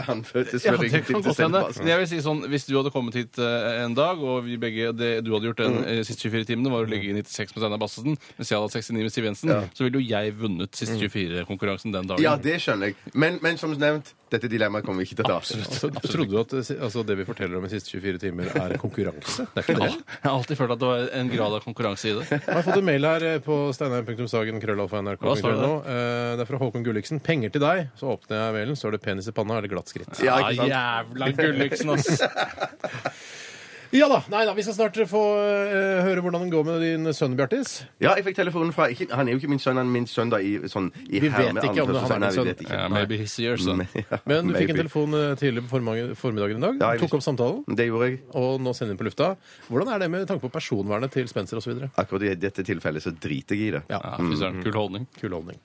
han føltes Ja, veldig det kan til til godt hende. Men jeg vil si sånn, Hvis du hadde kommet hit eh, en dag, og vi begge, det du hadde gjort den eh, siste 24 timene, var å ligge i 96 med Steinar Bassesen, mens jeg hadde hatt 69 med Siv Jensen, så ville jo jeg vunnet siste 24-konkurransen den dagen. Ja, det skjønner jeg. Men, men som nevnt, dette dilemmaet kommer vi ikke til å ta. Så, trodde du at det, altså, det vi forteller om de siste 24 timer, er en konkurranse? Det er ikke Ja, jeg har alltid følt at det var en grad av konkurranse i det. Jeg har fått en mail her eh, på steinar.sagen krøllalfa.nrk. Hva står det? Eh, Det er fra Håkon Gulliksen. Penger til deg. Så åpner jeg mailen, så er det penis i panna eller glatt skritt. Ja, Ja, ikke sant? jævla Gulliksen, ass! Ja da. Nei da, vi skal snart få eh, høre hvordan det går med din sønn, Bjartis. Ja, jeg fikk telefonen fra ikke, Han er jo ikke min sønn, han er min sønn da i sånn i Vi vet herme- ikke om det- han er Nei, din vi sønn. vet ikke. Ja, maybe he's your son. Men, ja, Men du fikk en telefon eh, tidligere på formiddagen, formiddagen i dag. Ja, jeg tok opp samtalen. Det gjorde jeg. Og nå sender den på lufta. Hvordan er det med tanke på personvernet til Spencer osv.? Akkurat i dette tilfellet så driter jeg i det. Ja. Ja, fy søren, kul holdning. Kul holdning.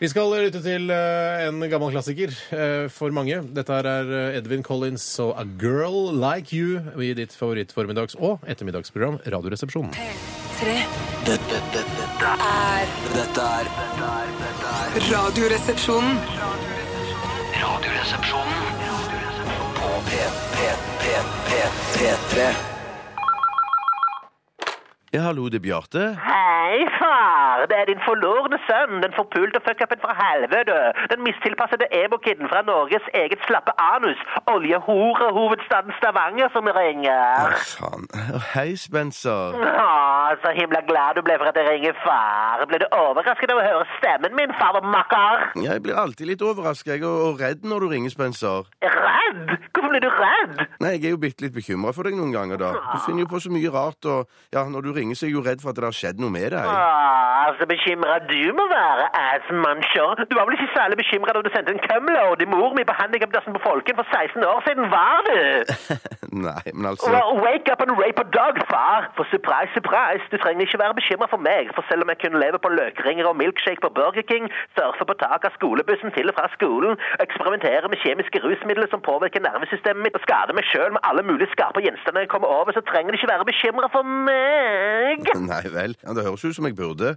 Vi skal lytte til eh, en gammel klassiker eh, for mange. Dette her er eh, Edvin Collins og A Girl Like You i ditt favorittformiddags- og ettermiddagsprogram Radioresepsjonen. P3 Dette, dette, dette er Dette er dette er- dette er Radioresepsjonen. Radioresepsjonen på P, P, P, P, P3. Ja, hallo, det er Bjarte. Hei. Far! Det er din forlorne sønn, den forpulte fuckupen fra helvete. Den mistilpassede emo-kiden fra Norges eget slappe anus, oljehorehovedstaden Stavanger, som ringer. Å, Faen. Hei, Spencer. Å, så himla glad du ble for at jeg ringer, far. Ble du overrasket av å høre stemmen min, farmakker? Jeg blir alltid litt overrasket og og redd når du ringer, Spencer. Redd? Hvorfor blir du redd? Nei, jeg er jo bitte litt bekymra for deg noen ganger, da. Du finner jo på så mye rart, og ja, når du ringer, så er jeg jo redd for at det har skjedd noe med deg. Ah, så bekymra du må være, assmuncher. Du var vel ikke særlig bekymra da du sendte en cumload i mor mi på handikapdassen på Folken for 16 år siden, var du? Nei, men altså Well, wake up and rape a dog, far. For surprise, surprise, du trenger ikke være bekymra for meg. For selv om jeg kunne leve på løkringer og milkshake på Burger King, surfe på taket av skolebussen til og fra skolen, eksperimentere med kjemiske rusmidler som påvirker nervesystemet mitt, og skader meg sjøl med alle mulige skarpe gjenstander jeg kommer over, så trenger du ikke være bekymra for meg. Nei vel. Ja, det høres ut som jeg burde.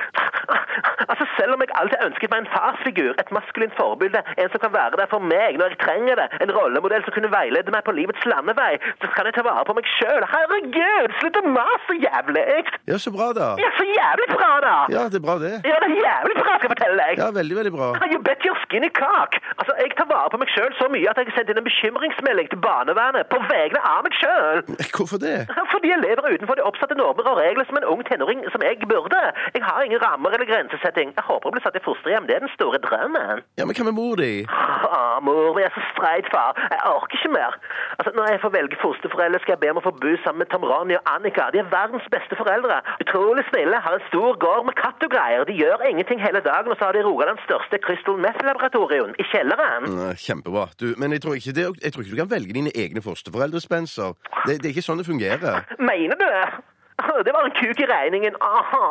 Altså, Selv om jeg alltid har ønsket meg en farsfigur, et maskulint forbilde, en som kan være der for meg når jeg trenger det, en rollemodell som kunne veilede meg på livets landevei, så kan jeg ta vare på meg sjøl. Herregud, slutt å mase så jævlig! Ja, så bra, da. Ja, så jævlig bra, da! Ja, det er bra, det. Ja, det er jævlig bra, skal jeg fortelle deg! Ja, veldig, veldig bra. You bet your skinny cock! Altså, Jeg tar vare på meg sjøl så mye at jeg har sendt inn en bekymringsmelding til barnevernet på vegne av meg sjøl. Hvorfor det? Fordi jeg lever utenfor de oppsatte normer og regler som en ung tenåring som jeg burde. Jeg har ingen rammer eller grensesetting. Jeg håper å bli satt i fosterhjem. Det er den store drømmen. Ja, men hva med mor di? Ah, mor mi er så streit, far. Jeg orker ikke mer. Altså, Når jeg får velge fosterforeldre, skal jeg be om å få bo sammen med Tom Ronny og Annika. De er verdens beste foreldre. Utrolig snille, har en stor gård med katt og greier. De gjør ingenting hele dagen, og så har de Rogalands største Crystal Meth-laboratorium i kjelleren. Kjempebra. Du, men jeg tror, ikke det, jeg tror ikke du kan velge dine egne fosterforeldre, Spencer. Det, det er ikke sånn det fungerer. Mener du? Det var en kuk i regningen. Aha,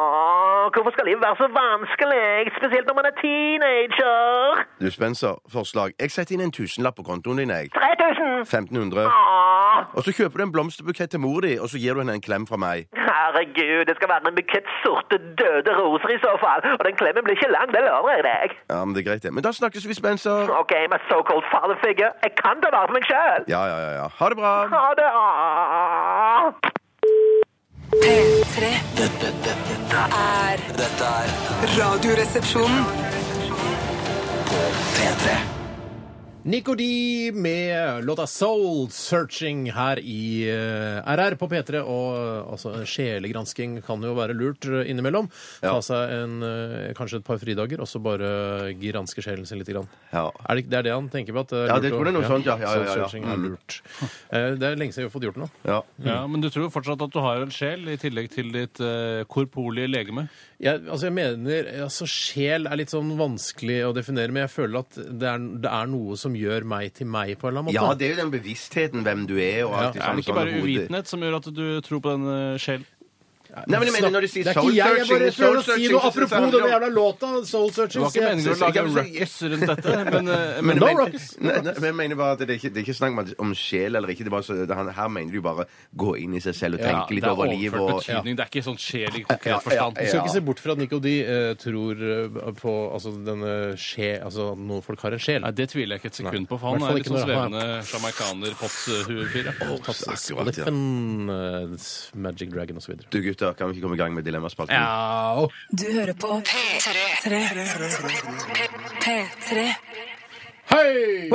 hvorfor skal livet være så vanskelig? Spesielt når man er teenager. Du, Spencer, forslag. Jeg setter inn en tusenlapp på kontoen din, jeg. 3000! 1500. Ah, Og så kjøper du en blomsterbukett til mor di, og så gir du henne en klem fra meg. herregud, det skal være en bukett sorte, døde roser i så fall. Og den klemmen blir ikke lang, det lover jeg deg. Ja, men det er greit, det. Men da snakkes vi, Spencer. Ok, my so-called father figure. Jeg kan ta vare på meg sjøl. Ja, ja, ja. ja. Ha det bra. Ha det. Ah. P3 Dette, dette, dette, er dette er Radioresepsjonen. på P3. Nico D med låta Soul Searching her i eh, RR på P3. Og eh, altså, sjelegransking kan jo være lurt eh, innimellom. Ta seg en, eh, kanskje et par fridager, og så bare granske sjelen sin litt. Grann. Ja. Er det, det er det han tenker på? At det er Ja, lurt det tror jeg er noe sånt, ja. Ja, ja, ja, ja. Soul searching er Mm. lurt. Eh, Det er lenge siden vi har fått gjort noe. ja. Ja, Men du tror fortsatt at du har en sjel i tillegg til ditt uh, korporlige legeme? Jeg, altså jeg mener, altså Sjel er litt sånn vanskelig å definere, men jeg føler at det er, det er noe som gjør meg til meg, på en eller annen måte. ja, det er jo den bevisstheten hvem du er. og alt Ja, det Er sånn, det ikke bare uvitenhet som gjør at du tror på den uh, sjel? Nei, men jeg mener når de sier det er soul ikke jeg, jeg bare prøver å si noe apropos denne jævla låta, Soul Searching. Det var ikke meningen å lage en ruckus rundt dette, men, Men men No men jeg mener bare at det er ikke, det er ikke snakk om- om sjel eller ikke. Det er bare så, det, her mener du bare gå inn i seg selv og ja, tenke litt er over livet. Og, betydning. Det er ikke sånn sjel i konkret ja, forstand. Du skal ikke se bort fra at Nico Di eh, tror eh, på altså, denne sjel Altså at noen folk har en sjel. Nei, Det tviler jeg ikke et sekund på, for han er litt sånn svevende sjamaikaner, potshuefyr. Tatt akkurat, ja. Spliffen, eh, Magic Dragon osv. du gutter, kan vi ikke komme i gang med dilemmaspalten? Ja, Du hører på P3. P3. Hei!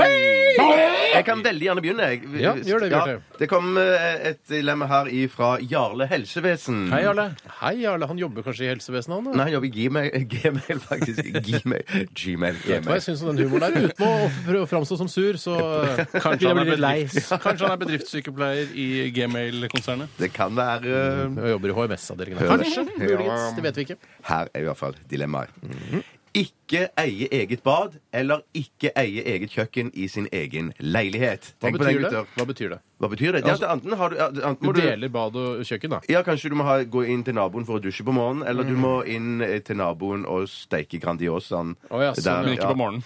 Jeg kan veldig gjerne begynne. Jeg. Ja, gjør det, Bjarte. det kom eh, et dilemma her fra Jarle helsevesen. Hei, Jarle. Hei, Jarle. Han jobber kanskje i helsevesenet, han? da? Nei, han jobber i Gmail, Gmail faktisk. Gmail. Gmail. Vet du hva Gmail. jeg syns om den humoren der? Uten å prøve å framstå som sur, så eh, Kanskje han, er bedrift, kanskje han er bedriftssykepleier i Gmail-konsernet? Det kan være Jeg jobber i HMS-avdelingen. Kanskje. Muligens. Det vet vi ikke. Her er i hvert fall dilemmaet. Ikke eie eget bad eller ikke eie eget kjøkken i sin egen leilighet. Hva Tenk på den, betyr det? gutter. Hva betyr det? Hva betyr det? det er at enten har du, enten Du må du deler bad og kjøkken, da. ja, Kanskje du må ha, gå inn til naboen for å dusje på morgenen, eller Mm. du må inn eh, til naboen og steike Grandiosaen. Å ja, sånn, Men ikke på morgenen.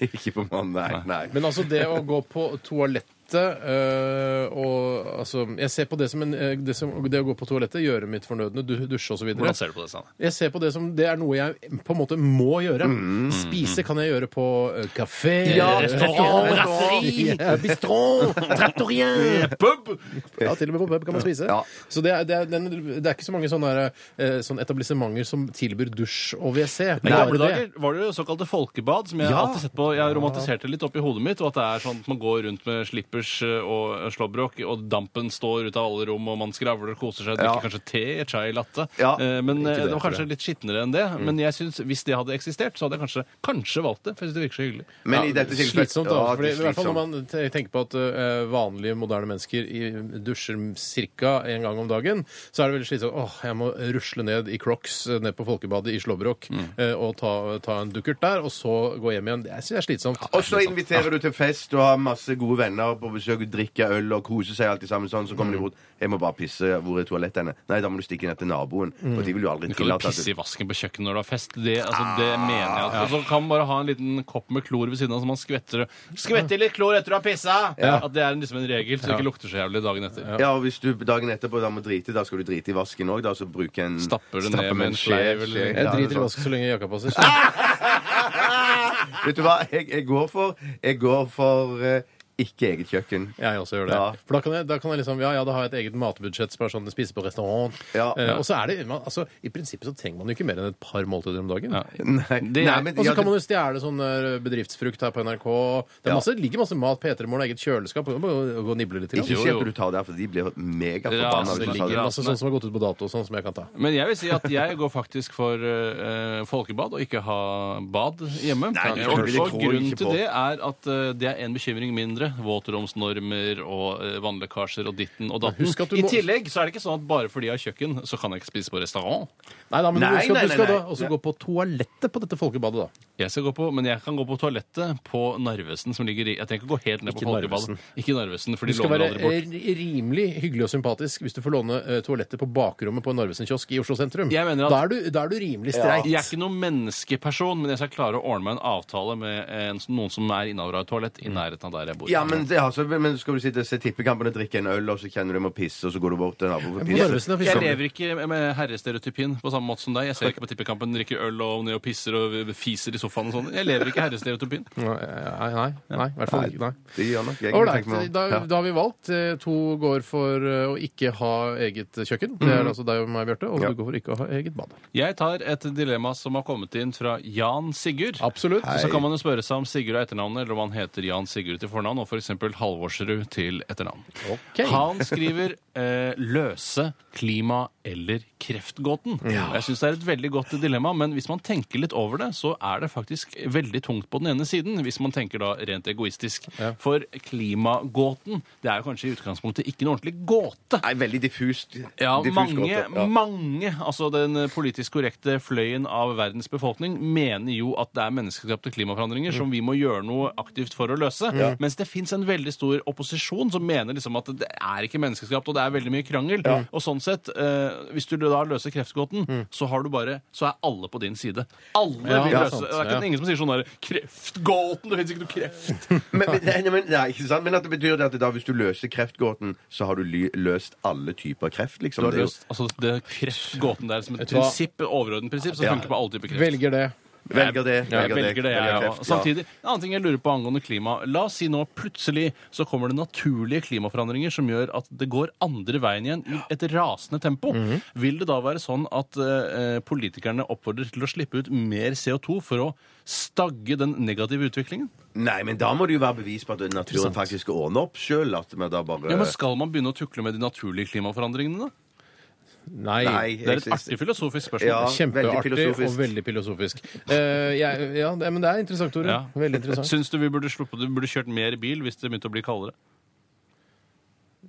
ikke på morgenen, nei. nei. Men altså det å gå på toalettet øh, og altså Jeg ser på det som, en, eh, det, som det å gå på toalettet, gjøre mitt fornødne, du, dusje osv. Hvordan ser du på det? Sanne? Jeg ser på det som det er noe jeg på en måte må gjøre. Mm. Spise kan jeg gjøre på uh, kafé, Ja, restaurant, brasseri, ja, bistro, trattorien. Pub! Ja, til og med på pub kan man spise. Ja. Så det er, det, er, den, det er ikke så mange sånne, eh, sånne etablissementer som tilbyr dusj og WC. I gamle dager var det jo såkalte folkebad, som jeg Ja. alltid sett på. Jeg romantiserte litt opp i hodet mitt, og at det er sånn at man går rundt med slippers eh, og slåbrok, og dampen står ut av alle rom, og man skravler og koser seg, drikker Ja. kanskje te, chai latte. Ja. Eh, Men eh, det, det var kanskje litt skitnere enn det. Men jeg synes, hvis det hadde eksistert, så hadde jeg kanskje, kanskje valgt det, for jeg synes det virker så hyggelig. Men i dette tilfellet Slitsomt, da. Ja, fordi, I hvert fall når man tenker på at uh, vanlige, moderne mennesker i, dusjer ca. en gang om dagen, så er det veldig slitsomt. Åh, jeg må rusle ned i Crocs eh, ned på Folkebadet i Slåbrok eh, og ta, ta en dukkert der, og så gå hjem igjen. Det synes jeg er slitsomt. Og så inviterer du til fest og har masse gode venner på besøk, drikker øl og koser seg alltid sammen sånn. Så kommer de bort. 'Jeg må bare pisse. Hvor er toalettet henne?' Nei, da må du stikke ned til naboen. For de vil jo aldri Du kan jo tillate pisse i vasken på kjøkkenet når du har fest. Det, altså, det mener jeg. at- Og så kan man bare ha en liten kopp med klor ved siden av, så man skvetter Skvetter litt klor etter du har pissa! At det er liksom en regel, så det ikke lukter så jævlig dagen etter. Ja, og hvis du dagen etterpå da må drite, da skal du drite i vasken òg, da. Så bruke en Stapper det ned med en sleiv, eller- Jeg Ja, driter i sånn. vasken så lenge jakka passer. Vet du hva jeg, jeg går for? Jeg går for eh, ikke eget kjøkken. Jeg også gjør det. Ja. For da kan, jeg, da kan jeg liksom Ja, ja, da har jeg et eget matbudsjett. Bare sånn spise på restaurant. Ja. Eh, og så er det man, altså, I prinsippet så trenger man jo ikke mer enn et par måltider om dagen. Ja. Nei, Det er- nei, men, Og så ja, kan man jo stjele sånn eh, bedriftsfrukt her på NRK. Det er Ja. masse, ligger masse mat. P3 Morgen har eget kjøleskap. Man må gå og nible litt. til. Ikke at du tar der, for de blir megaforbanna. Ja, altså, Det ligger det. masse sånn som har gått ut på dato, sånn som jeg kan ta. Men jeg vil si at jeg går faktisk for uh, folkebad og ikke ha bad hjemme. Nei, og, det og grunnen til det er at uh, det er en bekymring mindre. Våtromsnormer og uh, vannlekkasjer og ditten og datten. husk at du I må- tillegg så er det ikke sånn at bare fordi jeg har kjøkken, så kan jeg ikke spise på restaurant. Nei da, men Nei, du skal, nei, du skal nei, da nei. også gå på toalettet på dette folkebadet, da. Jeg skal gå på, Men jeg kan gå på toalettet på Narvesen, som ligger i Jeg trenger ikke gå helt ned på Ikke folkebadet. Narvesen. Ikke Narvesen, for Du de skal låner være aldri bort. eh, rimelig hyggelig og sympatisk hvis du får låne eh, toalettet på bakrommet på en Narvesen-kiosk i Oslo sentrum. Jeg mener at- da, er du, da er du rimelig streit. Jeg er ikke noen menneskeperson, men jeg skal klare å ordne meg en avtale med en, noen som er innehaver av et toalett i nærheten av der jeg bor. Ja, men, det, altså, men skal du sitte og se tippekampen og drikke en øl, og så kjenner du må pisse, og så går du bort til naboen for å pisse? Jeg lever ikke med herrestereotypien på samme måte som deg. Jeg ser ikke på tippekampen, drikker øl og ned og pisser og fiser i sofaen og sånn. Jeg lever ikke herrestereotypien. Nei, nei, nei, nei, i hvert fall ikke. Nei. Det gjør nok jeg. Ålreit, da, Ja. da har vi valgt. Eh, To går for eh, å ikke ha eget kjøkken. Det er altså deg og meg, Bjarte. Og Ja. du går for ikke å ha eget bad. Jeg tar et dilemma som har kommet inn fra Jan Sigurd. Absolutt. Så kan man jo spørre seg om Sigurd er etternavnet, eller om han heter Jan Sigurd til fornavn, og f.eks. Halvorsrud til etternavn. Okay. Han skriver eh, 'løse klima- eller kreftgåten'. Jeg syns det er et veldig godt dilemma, men hvis man tenker litt over det, så er det faktisk veldig tungt på den ene siden, hvis man tenker da rent egoistisk. For klimagåten, det er jo kanskje i utgangspunktet ikke noe ordentlig gåte. Nei, veldig diffust. Ja, diffus mange. Ja. mange, altså den politisk korrekte fløyen av verdens befolkning mener jo at det er menneskeskapte klimaforandringer som vi må gjøre noe aktivt for å løse. Mens det fins en veldig stor opposisjon som mener liksom at det er ikke menneskeskapt, og det er veldig mye krangel. Og sånn sett, eh, hvis du da løser kreftgåten, så har du bare Så er alle på din side. Alle Ja, vil løse Det er ikke ja. ingen som sier sånn der 'Kreftgåten! Det fins ikke noe kreft'. Men, men, nei, men, nei, ikke sant? men at det betyr det at da, hvis du løser kreftgåten, så har du løst alle typer kreft, liksom. Du har løst altså, det kreftgåten der som et prinsipp, overordnet prinsipp, som Ja. funker på alle typer kreft. Velger det. Velger det. Velger, jeg velger det, jeg kreft, òg. ja. Samtidig, en annen ting jeg lurer på angående klima. La oss si nå plutselig så kommer det naturlige klimaforandringer som gjør at det går andre veien igjen i et rasende tempo. Mhm. Vil det da være sånn at eh, politikerne oppfordrer til å slippe ut mer CO2 for å stagge den negative utviklingen? Nei, men da må det jo være bevis på at naturen faktisk ordner opp sjøl. Ja, men Skal man begynne å tukle med de naturlige klimaforandringene, da? Nei. Nei, Det er et artig filosofisk spørsmål. Ja. Kjempeartig filosofisk. og veldig filosofisk. Uh, jeg, ja, det, men det er interessant, Tore. Ja. Veldig interessant. Syns du vi burde sluppet Du burde kjørt mer bil hvis det begynte å bli kaldere?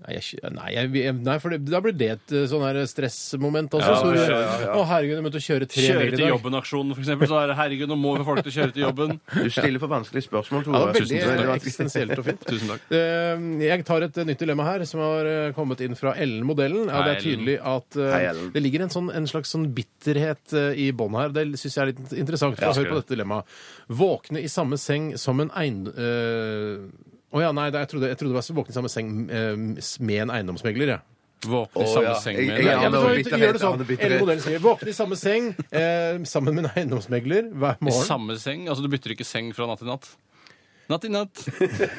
Nei, jeg, nei, jeg, nei for det, da blir det et eh, sånn her stressmoment også. Ja, så, ja, ja, ja. Å, herregud, jeg måtte kjøre tre Kjøre til jobben-aksjonen, for eksempel. Så er det herregud, nå må vi få folk til å kjøre til jobben. Du stiller for vanskelige spørsmål, Ja, det var veldig Tusen takk. eh, eksistensielt og fint. Tusen takk. Eh, Jeg tar et nytt dilemma her, som har eh, kommet inn fra Ellen-modellen. Ja, det er tydelig at uh, Hei, det ligger en, sånn, en slags sånn bitterhet eh, i bånn her. Det syns jeg er litt interessant. For Ja, Hør på dette dilemmaet. Våkne i samme seng som en ein... eh, Å ja, nei, jeg, trodde, jeg trodde det var våkne i samme seng eh, med en eiendomsmegler. Ja. Våkne i Å, samme ja. seng med jeg- eiendomsmegler. Ja, men så var gjør det sånn. er. Eller modellen sier våkne i samme seng eh, sammen med en eiendomsmegler hver I morgen. samme seng? Altså du bytter ikke seng fra natt til natt? Natt i natt.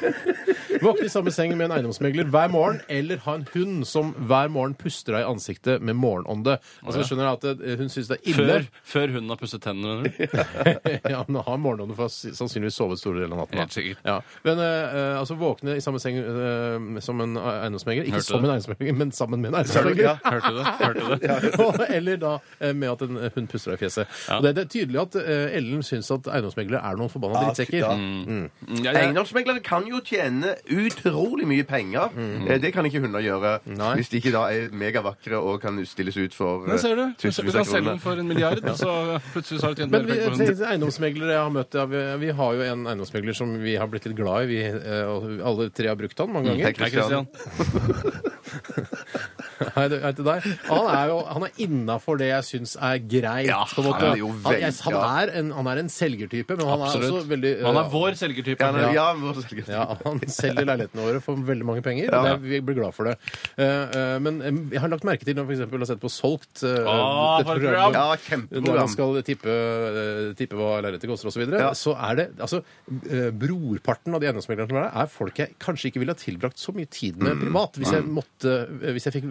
Våkne i samme seng med en eiendomsmegler hver morgen, eller ha en hund som hver morgen puster deg i ansiktet med morgenånde. Altså, jeg skjønner at eh, hun syns det er ille. Før, før hunden har pusset tennene. mener du? ja, hun har morgenånde for å s- sannsynligvis sovet store deler av natten. da. Helt sikkert. Ja. Men eh, altså våkne i samme seng eh, som en eiendomsmegler. Ikke Hørte som det. en eiendomsmegler, men sammen med en Ja. eiendomsmegler. Hørte du det? Hørte du det? Eller da eh, med at en hund puster deg i fjeset. Og det, det er tydelig at eh, Ellen syns at eiendomsmeglere er noen forbanna drittsekker. Ja. Mm, Ja, Eiendomsmeglere kan jo tjene utrolig mye penger. Eh, Det kan ikke hunder gjøre Nei. hvis de ikke da er megavakre og kan stilles ut for Der ser du. eh, Du tusenvis kan av selge den kroner. for en milliard, og så plutselig så har du tjent Men mer vi, penger på hunden. eiendomsmeglere jeg har møtt, ja, vi, vi har jo en eiendomsmegler som vi har blitt litt glad i. Vi, eh, og alle tre har brukt han mange Hei, ganger. Hei, Christian. Christian. Hei, du- hei til deg. Han er jo han er innafor det jeg syns er greit. Ja, på en måte. han er jo han, vel- jeg, han, ja. er en, han er en selgertype, men han er Absolutt. også veldig eh, Han er vår selgertype. Ja, Ja. ja, vår skal Ja, Han selger leilighetene våre for veldig mange penger. og det er, vi blir glad for det. Eh, eh, men eh, jeg har lagt merke til når jeg for eksempel har sett på Solgt eh, Åh, for et program. Ja, Der man skal tippe, eh, tippe hva lerretet koster osv. Så, Ja. så er det altså eh, Brorparten av de eiendomsmeglerne som er der, er folk jeg kanskje ikke ville ha tilbrakt så mye tid med privat, hvis jeg måtte eh, Hvis jeg fikk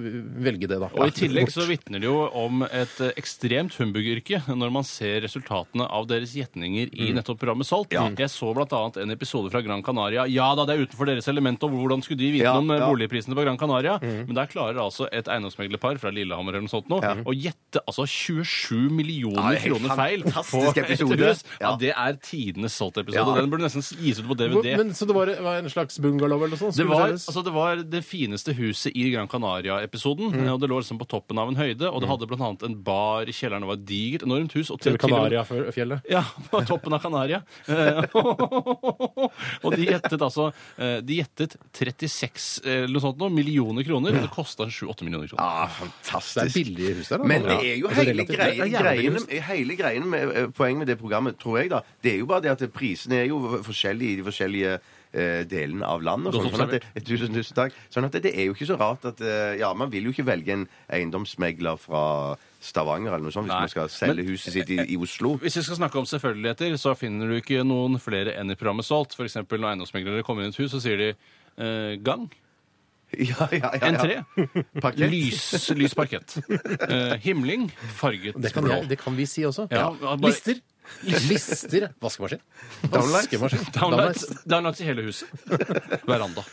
velge det, da. Og I tillegg så vitner det jo om et eh, ekstremt humbugyrke når man ser resultatene av deres gjetninger i nettopp programmet Solgt. Jeg så bl.a. en episode fra Gran Canaria. Ja da, det er utenfor deres element, og hvordan skulle de vite om eh, boligprisene på Gran Canaria? Men der klarer altså et eiendomsmeglerpar fra Lillehammer eller noe sånt nå å gjette altså 27 millioner kroner feil på et hus. Ja, det er tidenes Salt-episode. Den burde nesten gis ut på DVD. Men, så det var, var en slags bungalow eller noe sånt? Det var, altså, det var det fineste huset i Gran Canaria-episoden. Og Det lå liksom på toppen av en høyde, og det hadde bl.a. en bar i kjelleren. Det var et digert, enormt hus. Og Til til- Kanariafjellet? Ja, på toppen av Kanaria. Eh, og de gjettet altså eh, De gjettet 36 eh, eller noe sånt nå, millioner kroner, og det kosta 7-8 millioner kroner. Ja, Det er billige hus der, da. Men det er jo Altså, hele greien, greiene, hele greien med Poenget med det programmet, tror jeg, da, det er jo bare det at prisene er jo forskjellige i de forskjellige eh, delene av landet. og Sånn, sånn at det, tusen, tusen takk. Sånn at det, det er jo ikke så rart at eh, Ja, man vil jo ikke velge en eiendomsmegler fra Stavanger eller noe sånt hvis Nei. man skal selge huset sitt i, i Oslo. Hvis vi skal snakke om selvfølgeligheter, så finner du ikke noen flere enn i programmet Solgt. For eksempel når eiendomsmeglere kommer inn i et hus, så sier de eh, gang. Ja, ja, ja, ja. Entré. Parkett. Lys, lys parkett. Eh, himling. Farget Det kan, blå. jeg, det kan vi si også. Ja, bare- Lister. Lister. Vaskemaskin. Downlights. Vaskemaskin. Downlights, downlights i hele huset. Veranda.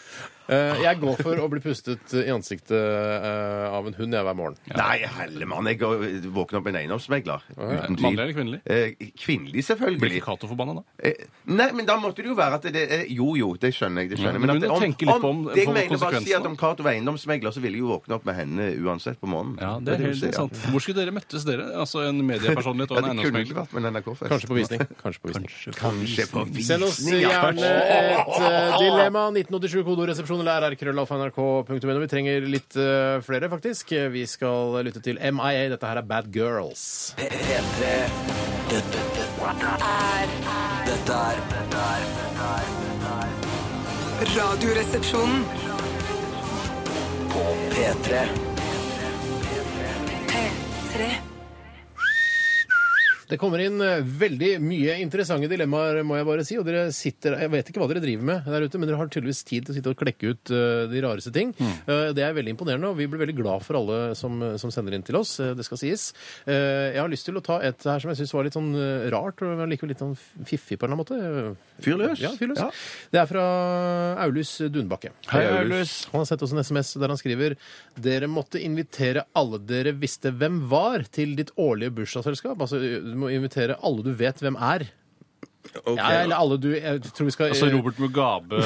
Eh, jeg går for å bli pustet i ansiktet eh, av en hund jeg hver morgen. Nei, hellemann, jeg går, våkner opp med en eiendomsmegler. Uten tvil. Mannlig eller kvinnelig? Eh, kvinnelig, Blir selvfølgelig. ikke Cato forbanna da? Eh, Nei, men da måtte det jo være at det er Jo, jo, det skjønner jeg. det skjønner jeg. Ja, men at du må om- tenke litt på om- det jeg på mener bare å si konsekvensene. at om Cato var eiendomsmegler, så ville jeg jo våkne opp med henne uansett på morgenen. Ja, det er vil helt si, ja. sant. Hvor skulle dere møttes, dere? Altså En mediepersonlighet og Ja, en det kunne ikke eiendomsmegler? vært med en NRK-fest. Kanskje på visning. Kanskje på visning. Kanskje på visning. Send oss ja. gjerne et eh, dilemma. 1987 kodoresepsjon eller rrkrøllalfa.nrk.no. Vi trenger litt eh, flere, faktisk. Vi skal lytte til MIA. Dette her er Bad Girls. P3 Dette dette Er Dette er Dette er dette er Radioresepsjonen. På P3 P3. Det kommer inn eh, veldig mye interessante dilemmaer, må jeg bare si. Og dere sitter Jeg vet ikke hva dere driver med der ute, men dere har tydeligvis tid til å sitte og klekke ut eh, de rareste ting. Mm. det er veldig imponerende, og vi blir veldig glad for alle som, som sender inn til oss. eh, det skal sies. Eh, jeg har lyst til å ta et her som jeg syns var litt sånn eh, rart, og likevel litt sånn fiffig på en eller annen måte. Fyr løs. Ja, fyr løs. Ja. Det er fra Aulus Dunbakke. Hei, Aulus. Han har sett oss en SMS der han skriver Dere måtte invitere alle dere visste hvem var, til ditt årlige bursdagsselskap. Altså, du må invitere alle du vet hvem er. Okay. Ja, eller alle du Jeg tror vi skal Altså Robert Mugabe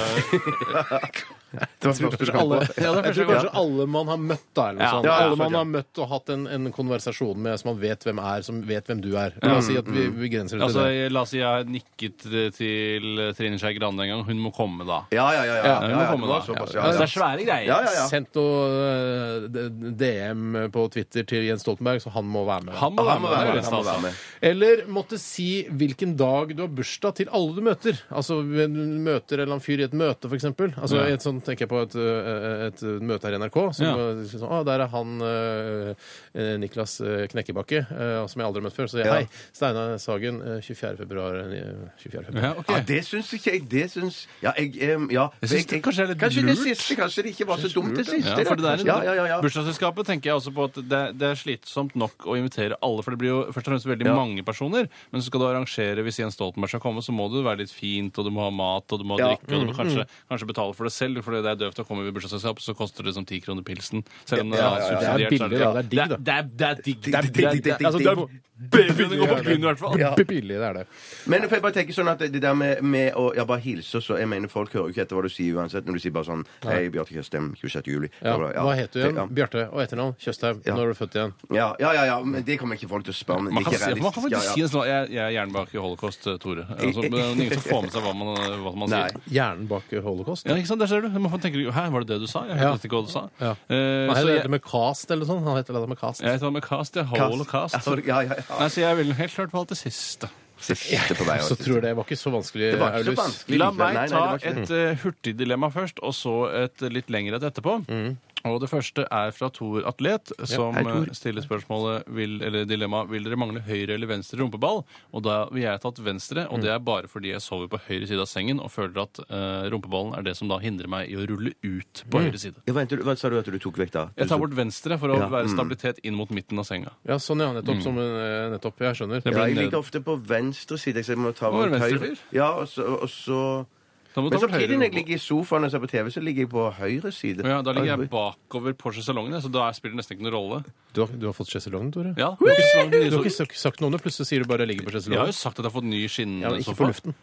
Det var første gang alle, på. jeg tror kanskje alle man har møtt, da. Eller noe Ja. sånt. Ja, ja, alle man har møtt og hatt en, en konversasjon med som man vet hvem er, som vet hvem du er. La oss si at vi vi begrenser det til Altså, det. La oss si jeg har nikket til Trine Skei Grande en gang. Hun må komme da. Ja, ja, ja. ja, Ja, ja, Hun ja, må det komme var da. såpass, Ja, ja, altså, ja. det er svære greier. Ja, ja, ja. Sendt noe eh, d- DM på Twitter til Jens Stoltenberg, så han må være med. Han må Ja, være med. det er han må stas, være da. med. Eller måtte si hvilken dag du har bursdag til alle du møter. Altså du møter en eller annen fyr i et møte, f.eks. Altså, i et sånt, tenker jeg på et, øh, et møte her i NRK. Som, Ja. sånn, ah, der er han øh, eh, Niklas øh, Knekkebakke, eh, som jeg aldri har møtt før. Så jeg, Ja. hei, Steinar Sagen, øh, 24. februar. øh, 24. februar. Ja, okay. Ja, det syns ikke jeg. Det syns Ja, jeg um, ja. Jeg syns det kanskje er litt Kanskje lurt. det siste. Kanskje det ikke var så dumt, det siste. Ja, for det der, ja, ja, ja, ja. Bursdagsselskapet tenker jeg også på at det, det er slitsomt nok å invitere alle, for det blir jo først og fremst veldig Ja. mange personer. Men så skal du arrangere hvis Jens Stoltenberg skal komme, så må det være litt fint, og du må ha mat, og du må ha Ja. drikke, og du må kanskje, kanskje betale for det selv, for det er døvt å komme i bursdagsselskap, så koster det som ti kroner pilsen. Selv om det Ja, er ja, ja. subsidiert. Det er billig, da. Det er digg, da. Det er, det er digg. Det er digg, altså, det er begynner å gå på byen, i hvert fall. Ja. Billig, det er det. Men for jeg bare tenker sånn at det der med, med å ja, bare hilse så Jeg mener, folk hører jo ikke etter hva du sier uansett når du sier bare sånn Hei, Bjarte Tjøstheim, 26. juli. Ja. Hva heter du igjen? Ja. Bjarte og etternavn? Tjøstheim. Når er du født igjen? Ja, ja, ja, ja, men det kommer ikke folk til å spørre om. Man kan, faktisk si det sånn Jeg, er hjernen bak holocaust, Tore. Altså, men ingen som får med seg hva man, hva man sier. Hjernen bak holocaust? Ja, ikke sant? Der ser du. Man tenker Hæ, var det det du sa? Jeg Ja. hørte ikke hva du sa. Ja. Eh, Han så heter jeg, det med cast eller sånn. Han heter det med cast. jeg heter med cast, ja. Holocaust. Ja, ja, ja. Nei, så jeg ville helt klart valgt det siste. Siste på vei. Så tror jeg det var ikke så vanskelig, Det var ikke så Aulus. vanskelig. La likevel. meg Nei, nei, ta var ikke det. et uh, hurtigdilemma først, og så et litt lengre et etterpå. Og det første er fra Tor Atlet, som hei, Tor. eh, stiller spørsmålet vil, eller dilemmaet vil dere mangle høyre eller venstre rumpeball. Og da vil jeg tatt venstre, og det er bare fordi jeg sover på høyre side av sengen og føler at eh, rumpeballen er det som da hindrer meg i å rulle ut på høyre side. Ja, vent, hva sa du at du tok vekk da? Jeg tar bort venstre for å Ja, være mm. stabilitet inn mot midten av senga. Ja, sånn ja. Nettopp. Som, eh, nettopp. Jeg skjønner. Ja, jeg ligger ofte på venstre side, så jeg må ta være bort høyre. venstrefyr. Ja, og så, og så Da må du Men ta samtidig høyre når jeg ligger i sofaen og ser på TV, så ligger jeg på høyre side. Ja, da ligger jeg bakover Porsche-salongene, så da spiller det nesten ikke noen rolle. Du har, du har fått sjeselongen, Tore? Ja, du har ikke så Du har ikke sagt- sagt noe om det, plutselig sier du bare 'jeg 'ligger på Jeg har sjeselongen'. jo sagt at jeg har fått ny Ja, men ikke skinnsofa. på luften.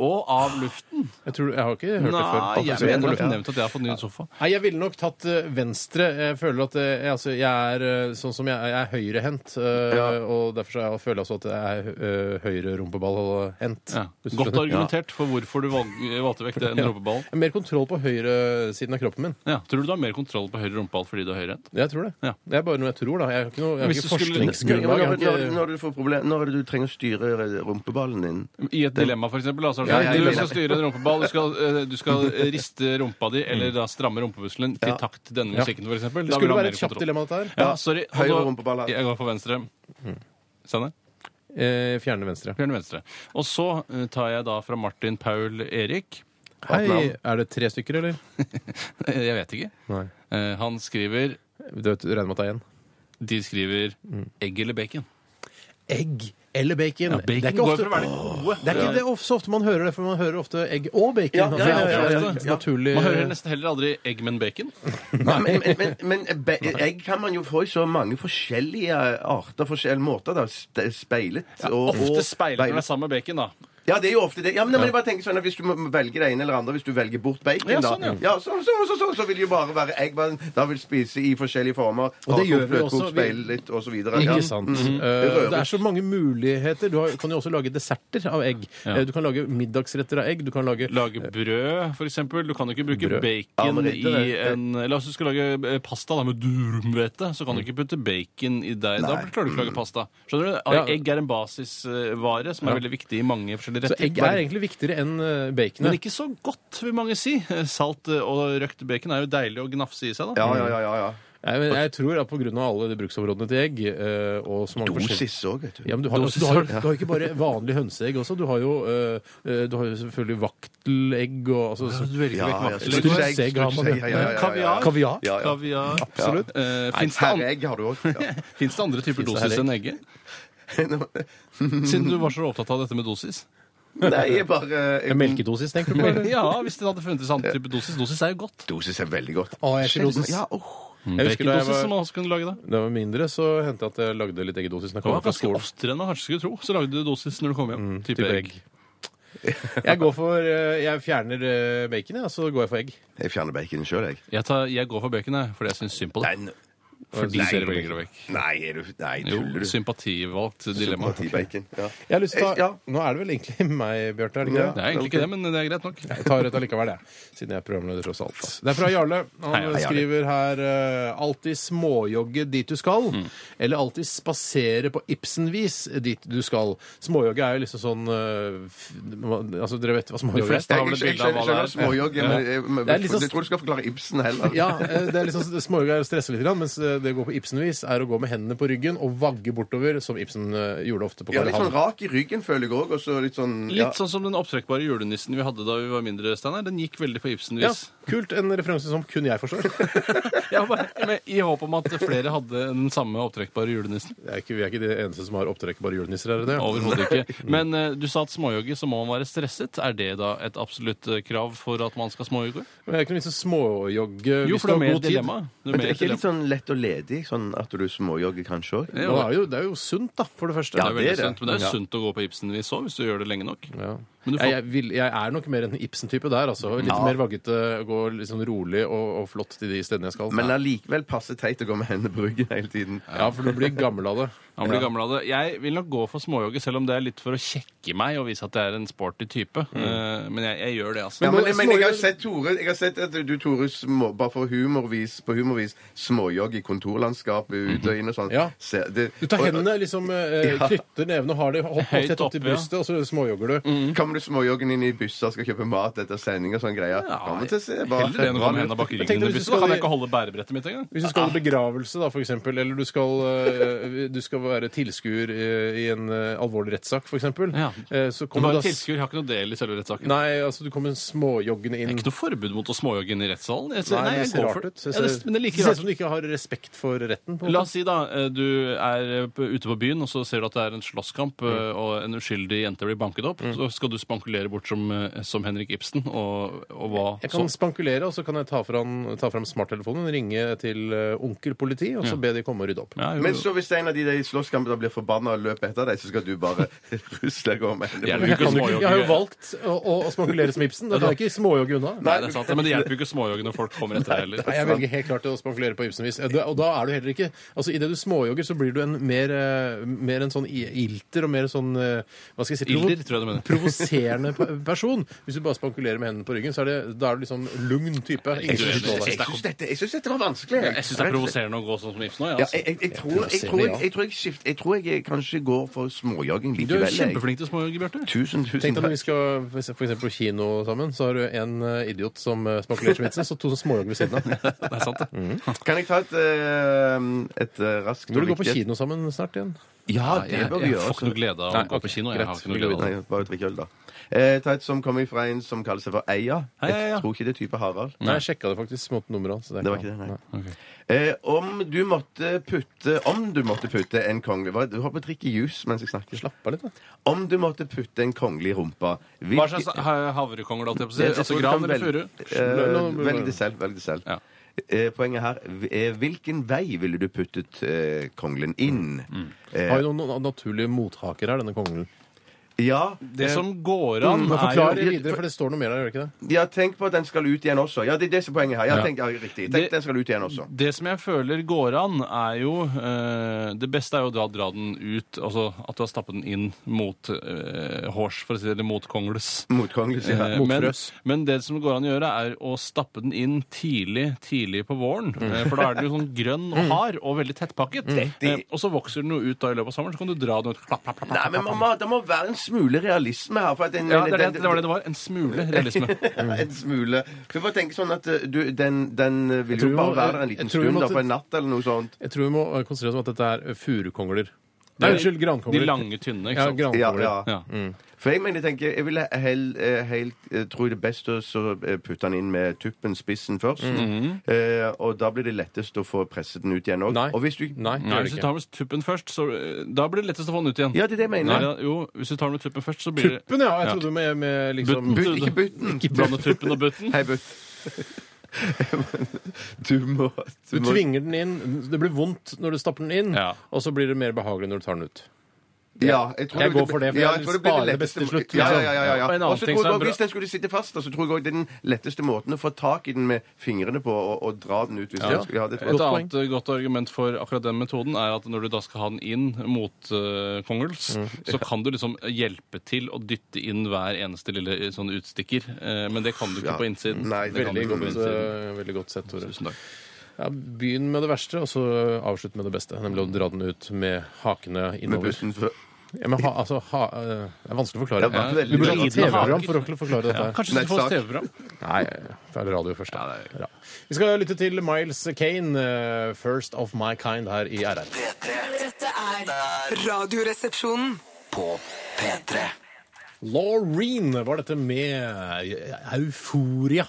Og av luften. Jeg, tror, jeg har ikke hørt det Nei, før. jeg jeg, nevnt på at jeg har fått ny sofa. Nei, jeg ville nok tatt eh, venstre. Jeg føler at eh, jeg, altså, jeg er eh, sånn som jeg, jeg er høyrehendt. eh, Ja. Og derfor så jeg føler jeg også at jeg er uh, høyre rumpeballhendt. Ja. hvis du Godt skjønner. argumentert for hvorfor du valg, valgte vekk den rumpeballen. Jeg har Mer kontroll på høyresiden av kroppen min. Ja. Tror du du har mer kontroll på høyre rumpeball fordi du er høyrehendt? Jeg tror det. Ja. Det er bare noe jeg tror, da. Jeg har ikke noe, jeg har Hvis ikke du skulle- forskningsgrunnlag. Når, jeg har når, ikke- du får problem, når er det du trenger å styre rumpeballen din? I et dilemma, for eksempel. Altså, Ja, ja, du skal styre en rumpeball, du skal, eh, du skal riste rumpa di, eller da stramme rumpemuskelen til takt til denne musikken, for eksempel. Det Da vil skulle ha være mer et kjapt kontroll. dilemma, dette her. Ja, sorry. Og Høyre da- rumpeball her. Jeg går for venstre. Steinar? Eh, fjerne venstre. Fjerne venstre. Og så eh, tar jeg da fra Martin Paul Erik. Hei, er det tre stykker, eller? Jeg vet ikke. Nei. Eh, Han skriver Du vet, regner med at det er én. De skriver egg eller bacon. Egg eller bacon. Ja, det er ikke ofte, å det er ikke det er så ofte man hører det, for man hører ofte egg og bacon. Ja, Altså, ja, ja, ja, ja, ja. Naturlig Man hører nesten heller aldri egg, men bacon. Men, men, men, men be, egg kan man jo få i så mange forskjellige arter, forskjellige måter. da, Spe- Speilet og Ofte og- speiler når det er sammen med bacon, da. Ja, det er jo ofte det. Ja, men, men jeg bare tenker sånn at Hvis du må velge det ene eller andre, hvis du velger bort bacon, Ja, sånn, ja. ja, så, så, så, så, så vil det jo bare være egg men da vil spise i forskjellige former. Og det gjør vi også. Vi- litt, og så videre. Ikke Ja. sant. Mhm. Eh, det er så mange muligheter. Du har, kan jo også lage desserter av egg. Ja. Eh, Du kan lage middagsretter av egg. Du kan lage Lage brød, for eksempel. Du kan jo ikke bruke Brød. bacon Amrette, i det- en La oss si du skal lage eh, pasta da, med durumhvete, så kan du ikke putte bacon i deg. Da klarer du ikke å lage pasta. Skjønner du? Ja. Egg er en basisvare som er veldig viktig i mange forskjellige. Egg er egentlig viktigere enn baconet. bacon. Men ikke så godt, vil mange si. Salt eh, og røkt bacon er jo deilig å gnafse i seg, da. Ja, ja, ja. ja, ja. Jeg, men jeg tror at pga. alle de bruksområdene til egg eh, og så mange Dosis òg, vet du. Ja, men du har, Dosis du, har, du har ikke bare vanlige hønseegg også. Du har jo, eh, eh, du har jo selvfølgelig vaktelegg og altså, så, Du velger Ja, vekk vaktelegg. strutseegg, har man, ja, ja, ja, ja, ja. Kaviar. Kaviar. Ja, ja. Kaviar. Absolutt. Eh, Herreegg har du òg. Ja. Fins det andre typer dosis enn egget? Siden du var så opptatt av dette med dosis. Nei, jeg bare En melkedosis, tenker du på? eller? Ja, hvis det hadde funnes samme type dosis. Dosis er jo godt. Dosis er veldig godt. Å, jeg dosis. Ja, åh. Jeg husker da jeg Bacondosis var- som man også kunne lage da. Da jeg var mindre, så hendte det at jeg lagde litt eggedosis når jeg Det kom var fra ganske skolen. oftere enn man kanskje skulle tro. Så lagde du dosis når du kom hjem. type, type egg. Jeg går for eh, Jeg fjerner eh, bacon, ja, så går jeg for egg. Jeg fjerner baconen sjøl, jeg. Jeg, tar, jeg går for bacon, jeg, fordi jeg syns synd på det. Nei, Fordi Nei. Nei, er du, nei Jo, tuller du? sympativalgt dilemma. Sympatibacon. Ja. Jeg har lyst til å ta, Ja. Nå er det vel egentlig meg, Bjarte? det Ja. det? Er egentlig ikke det, men det er greit nok. Jeg tar et allikevel, jeg. Siden jeg er programleder, tross alt. Det er fra Jarle. Han Hei, hei, Jarle. skriver her eh, alltid småjogge dit du skal, Mm. eller alltid spasere på Ibsen-vis dit du skal. Småjogge er jo liksom sånn eh, Altså, dere vet hva småjogge er? De fleste har vel et bilde av hva det er. småjogge, men jeg, sånn- jeg tror du skal forklare Ibsen heller. Ja, eh, det er liksom, småjogge er å stresse litt, grann, mens eh, det å gå på Ibsen-vis er å gå med hendene på ryggen og vagge bortover, som Ibsen eh, gjorde ofte på Ja, Karl litt sånn Johan. rak i ryggen, føler jeg òg. Og så litt sånn ja. Litt sånn som den opptrekkbare julenissen vi hadde da vi var mindre, Steinar. Den gikk veldig på Ja, Ibsen-vis. kult. En referanse som kun jeg forstår. Ja, bare, men I håp om at flere hadde den samme opptrekkbare julenissen. Det er ikke, vi er ikke de eneste som har opptrekkbare julenisser, er det det? Overhodet ikke. Men eh, du sa at småjogge, så må man være stresset. Er det da et absolutt eh, krav for at man skal småjogge? Men det er ikke noe vits i å småjogge Jo, hvis for du det er har mer god tid. dilemma. Det er Men det er ikke litt sånn lett og ledig, sånn at du småjogger kanskje òg? Det er jo- det er jo sunt, da, for det første. det er veldig det er det. sunt, men det er jo sunt å gå på Ibsen-vis òg, hvis du gjør det lenge nok. Ja. Men du får- jeg, jeg, vil, jeg er nok mer en Ibsen-type der. altså. Litt Ja. mer vaggete, gå litt sånn rolig og, og flott til de stedene jeg skal. Men allikevel passe teit å gå med hendene på ryggen hele tiden. Ja, for du blir gammel av det. Han blir gammel av det. Jeg vil nok gå for småjogge, selv om det er litt for å kjekke meg og vise at jeg er en sporty type. Eh, Men jeg, jeg gjør det, altså. Ja, men, Men men jeg har sett Tore Jeg har sett at du, Tore, små, bare for humorvis, på humorvis småjogg i kontorlandskapet ute og inn og sånn. Ja. Se, det, Du tar og- hendene, liksom eh, Ja. knytter nevene og har det hopp, Høyt tett opp til oppe, ja. brystet, og så småjogger du. Kommer du småjoggen inn i busser, skal kjøpe mat etter sending og sånn greier? Kommer til å se. Bare, Heller det enn å gå med hendene bak Jeg i hvis du bussen. Da skal kan i- jeg ikke holde bærebrettet mitt engang. Hvis du skal i begravelse, da, for eksempel, eller du skal, eh, du skal være tilskuer i, i en eh, alvorlig rettssak, for eksempel, Ja. eh, så kommer bare da tilskuer har ikke noe del i selve rettssaken. Nei, altså du kommer småjoggende Det inn. er ikke noe forbud mot å småjogge inn i rettssalen. Jeg, Nei, nei, jeg går for. Det Ja, det, ser, men det er like ser ut rart. som du ikke har respekt for retten. På La oss si da, eh, du er ute på byen, og så ser du at det er en slåsskamp, eh, og en uskyldig jente blir banket opp. Så skal du spankulere bort som, eh, som Henrik Ibsen, og, og hva Jeg kan så? spankulere, og så kan jeg ta fram, ta fram smarttelefonen, ringe til eh, onkel politi, og så be de komme og rydde opp. Ja, jo, Men så hvis en av de der i slåsskampene blir forbanna og løper etter deg, så skal du bare rusle og gå med henne? Jeg Jeg, jo har jo valgt å, å, å spankulere som Ibsen. Da kan jeg ikke småjogge unna. Nei, det er sant, men det hjelper jo ikke småjogge når folk kommer etter deg heller. Nei, jeg velger helt klart å spankulere på Ibsen-vis. Eh, da- Og da er du heller ikke Altså, Idet du småjogger, så blir du en mer, eh, mer en sånn i- ilter og mer sånn eh, Hva skal jeg si provo- Ilder, tror jeg du mener. Provoserende pe- person. Hvis du bare spankulerer med hendene på ryggen, så er det, da er du liksom lugn type. Ingen Jeg vil Jeg syns dette, jeg synes dette var vanskelig. Jeg syns det er provoserende å gå sånn som Ibsen òg. Ja, Ja, altså. jeg, jeg, jeg, tror, jeg, tror, jeg, jeg, tror jeg, skift, jeg tror jeg kanskje går for småjogging Du er likevel. jeg. kjempeflink til småjogge, Bjarte. Tusen, tusen Tenk deg når vi skal for eksempel på kino sammen, så har du en eh, idiot som spankulerer som Ibsen, så to som småjogger ved siden av. Det er sant, det. Kan jeg ta et, eh, et eh, raskt Vi du gå på kino sammen snart igjen. Ja, det bør vi gjøre. jeg får ikke noe glede av å gå på kino. Jeg har ikke noe glede av det. Nei, bare drikke øl, da. Eh, ta et som kommer fra en som kaller seg for Eia. Hei. Jeg tror ikke det er type Harald. Nei, jeg sjekka det faktisk mot nummeret hans. så Det var ikke det, nei. Eh, om du måtte putte Om du måtte putte en kongelig Hva- Du har på å drikke juice mens jeg snakker. Slapp av litt, da. Om du måtte putte en kongelig i rumpa Hva slags ha- havrekongel, holdt jeg på å si? Altså du gran eller furu? Eh, Velg det selv. Velg det selv. Ja. Eh, poenget her er hvilken vei ville du puttet eh, konglen inn? Eh, Har jo noen naturlige mothaker her, denne kongen. Ja, Det eh, som går an, Men er Forklar jo videre, for det står noe mer der, gjør det ikke det? ja, tenk på at den skal ut igjen også. Ja, det er det som er poenget her. Ja, Ja. tenk, ja, riktig. Tenk Det- den skal ut igjen også. Det som jeg føler går an, er jo eh, Det beste er jo da å dra den ut Altså at du har stappet den inn mot eh, hårs, for å si det, eller mot kongles. Motkongelig, sier Eh, jeg. men, Motfrøs. men det som går an å gjøre, er å stappe den inn tidlig tidlig på våren. Eh, For da er den jo sånn grønn og hard og veldig tettpakket. Eh, og så vokser den jo ut da i løpet av sommeren, så kan du dra den ut. Klapp, klapp, klapp, Nei, klapp, men klapp, man mamma, det må være en smule realisme her. For at den, Ja, det, er den- det, var det det var. En smule realisme. en smule. For bare tenker sånn at eh, du, den, den eh, vil tror jo vi bare må- være der en jeg liten tror vi stund, da, måtte- på en natt eller noe sånt. Jeg tror vi må eh, konsentrere oss om at dette er furukongler. Nei, unnskyld, De lange, tynne, ikke Ja, sant? Ja, grankongler. ja. Ja. For jeg mener, tenker, jeg ville helt, helt eh, tror det er best å så eh, putte den inn med tuppen, spissen først. eh, og da blir det lettest å få presset den ut igjen òg. Nei. Og hvis du Nei, det gjør hvis du ikke. tar med tuppen først, så eh, Da blir det lettest å få den ut igjen. Ja, det er det jeg Nei, mener. ja, jo, hvis du tar den med tuppen først, så blir det Tuppen, ja. Jeg Ja. trodde med, med liksom Butten. Butt, ikke butten. Blande tuppen og butten. Hei, butt. du må Du må- tvinger den inn. Det blir vondt når du stapper den inn, Ja. og så blir det mer behagelig når du tar den ut. Ja, jeg, tror Jeg det- går for det, for ja, jeg tror det blir sparer det beste til slutt, Ja, ja, liksom. ja, ja, ja. Og en annen Og så ting tror som jeg er også, bra- Hvis den skulle sitte fast, da, så tror jeg også det er den letteste måten å få tak i den med fingrene på og, og dra den ut. Hvis Ja. skulle ha det tror Et annet eh, godt argument for akkurat den metoden er at når du da skal ha den inn mot uh, kongels, Mm. så kan du liksom hjelpe til å dytte inn hver eneste lille eh, sånn utstikker. Eh, men det kan du ikke Ja. på innsiden. Nei, det kan Veldig du godt, innsiden. eh, veldig godt sett, Tore. Tusen takk. Ja, Begynn med det verste, og så avslutt med det beste. Nemlig å dra den ut med hakene Med innover. bussen før. Ja, men ha, altså, ha, eh, det er vanskelig å forklare. Det veldig Vi burde ha et TV-program for å forklare dette. her. Kanskje du får skal få et TV-program? Nei, det er radio først. Da. det er- Ja. Vi skal lytte til Miles Kane, eh, 'First of My Kind', her i RR. Dette er Radioresepsjonen. på P3. Laureen var dette med euforia.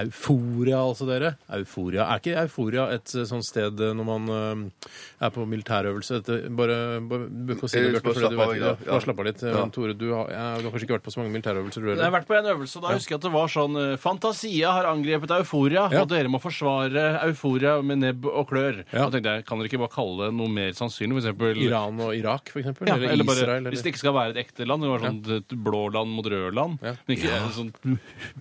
Euforia, altså, dere. Euforia. Er ikke euforia et eh, sånt sted eh, når man eh, er på militærøvelse? Dette, bare, bare bør si det, Bjarte, du vet ikke det. slapp av litt. Ja. Men Tore, du har, jeg du har kanskje ikke vært på så mange militærøvelser, du Jeg har vært på en øvelse, og da husker jeg at det var sånn Fantasia har angrepet Euforia, Ja. og dere må forsvare Euforia med nebb og klør. Ja. Da tenkte jeg, Kan dere ikke bare kalle det noe mer sannsynlig? For eksempel Iran og Irak, for eksempel? Ja, eller, eller bare, Israel? Eller? Hvis det ikke skal være et ekte land. Det var sånn ja. blå land mot Rødland. Ja. Men ikke ja. sånt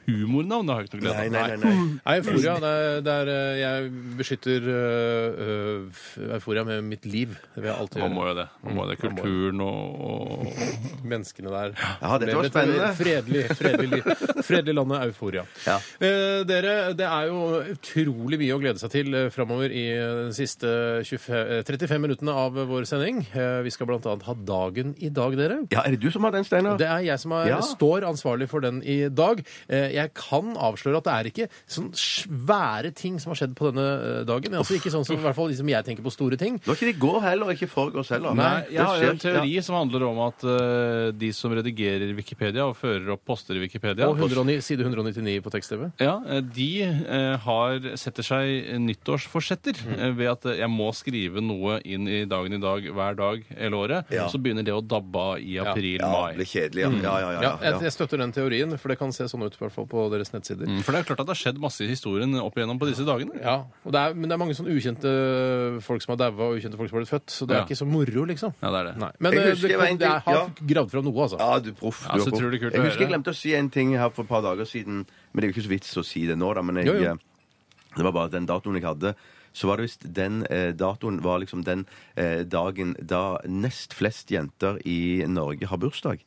humornavn. Det har jeg ikke noe glede av. nei, nei. nei. Nei, euforia. Det er, det er, eh, jeg beskytter øh, øh, euforia med mitt liv. Det vil jeg alltid Man må jo det. Man må jo det. Kulturen og, og Menneskene der. Ja, dette var spennende. Fredelig, fredelig, liv. fredelig landet euforia. Ja. Eh, dere, det er jo utrolig mye å glede seg til eh, framover i eh, de siste 25, eh, 35 minuttene av vår sending. Eh, vi skal bl.a. ha Dagen i dag, dere. Ja, er det du som har den, Steinar? Det er jeg som er, Ja. står ansvarlig for den i dag. Eh, Jeg kan avsløre at det er ikke sånn svære ting som har skjedd på denne eh, dagen. Altså ikke sånn som i hvert fall liksom jeg tenker på store ting. Det var ikke det i går heller, og ikke i forgårs heller. Nei, Det jeg har jo en teori som handler om at eh, de som redigerer Wikipedia og fører opp poster i Wikipedia Og 109, side 199 på tekst-TV. Ja, eh, De eh, har setter seg nyttårsforsetter Mm. eh, ved at eh, jeg må skrive noe inn i dagen i dag hver dag hele året. Ja. Så begynner det å dabbe av i Ja, april-mai. Ja, det blir kjedelig, ja. Ja, ja, ja. Ja, jeg, jeg støtter den teorien, for det kan se sånn ut i hvert fall på deres nettsider. Mm, For det er klart at det har skjedd masse i historien opp igjennom på disse dagene. Ja, og det er, Men det er mange sånn ukjente folk som har daua, og ukjente folk som har blitt født. Så det er Ja. ikke så moro, liksom. Ja, det er det. Nei. Men Jeg eh, husker det, jeg kan, det er- har ja. gravd fram noe, altså. Ja, du proff. Ja, så kult Jeg husker jeg høre. glemte å si en ting her for et par dager siden, men det er jo ikke så vits å si det nå, da. Men jeg, Jo, jo. eh, det var bare den datoen jeg hadde. Så var det visst den eh, datoen var liksom den eh, dagen da nest flest jenter i Norge har bursdag.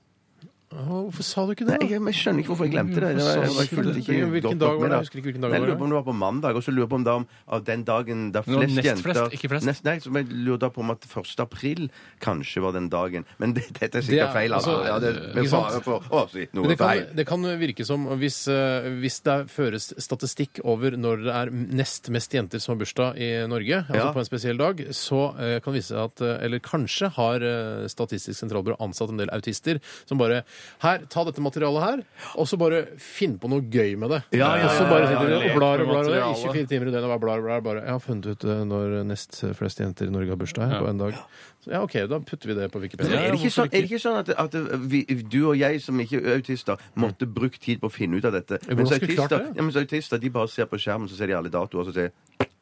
Hvorfor sa du ikke det? Nei, jeg, jeg skjønner ikke hvorfor jeg glemte det. det var, jeg, jeg fulgte ikke Hvilken dag var det? Jeg husker ikke hvilken dag Nei, det Jeg lurer var. på om det var på mandag. Og så lurer jeg på om det var av den dagen da Det var flest nest jenter flest, ikke flest. Nest, Nei, så jeg lurer da på om at 1. april kanskje var den dagen. Men det, dette er Det sikkert er- feil. Altså. altså, Ja, det, ikke med sant? fare for å si Men noe det kan, feil. det kan virke som hvis, eh, hvis det føres statistikk over når det er nest mest jenter som har bursdag i Norge, altså Ja. på en spesiell dag, så eh, kan det vise seg at eh, Eller kanskje har eh, Statistisk sentralbyrå ansatt en del autister som bare Her, ta dette materialet her, og så bare finn på noe gøy med det. Ja, ja, og så ja, bare ja, sitter ja, ja. og blar og blar og det, i Materiale. 24 timer i døgnet og blar og blar. Bare, jeg har funnet ut eh, når nest flest jenter i Norge har bursdag her på en dag. Så ja, OK, da putter vi det på Wikipedia. er, det ikke sånn, er det ikke sånn at, at vi, du og jeg som ikke er autister, måtte brukt tid på å finne ut av dette? Mens autister, det? ja, mens autister de bare ser på skjermen, så ser de alle datoer, og så sier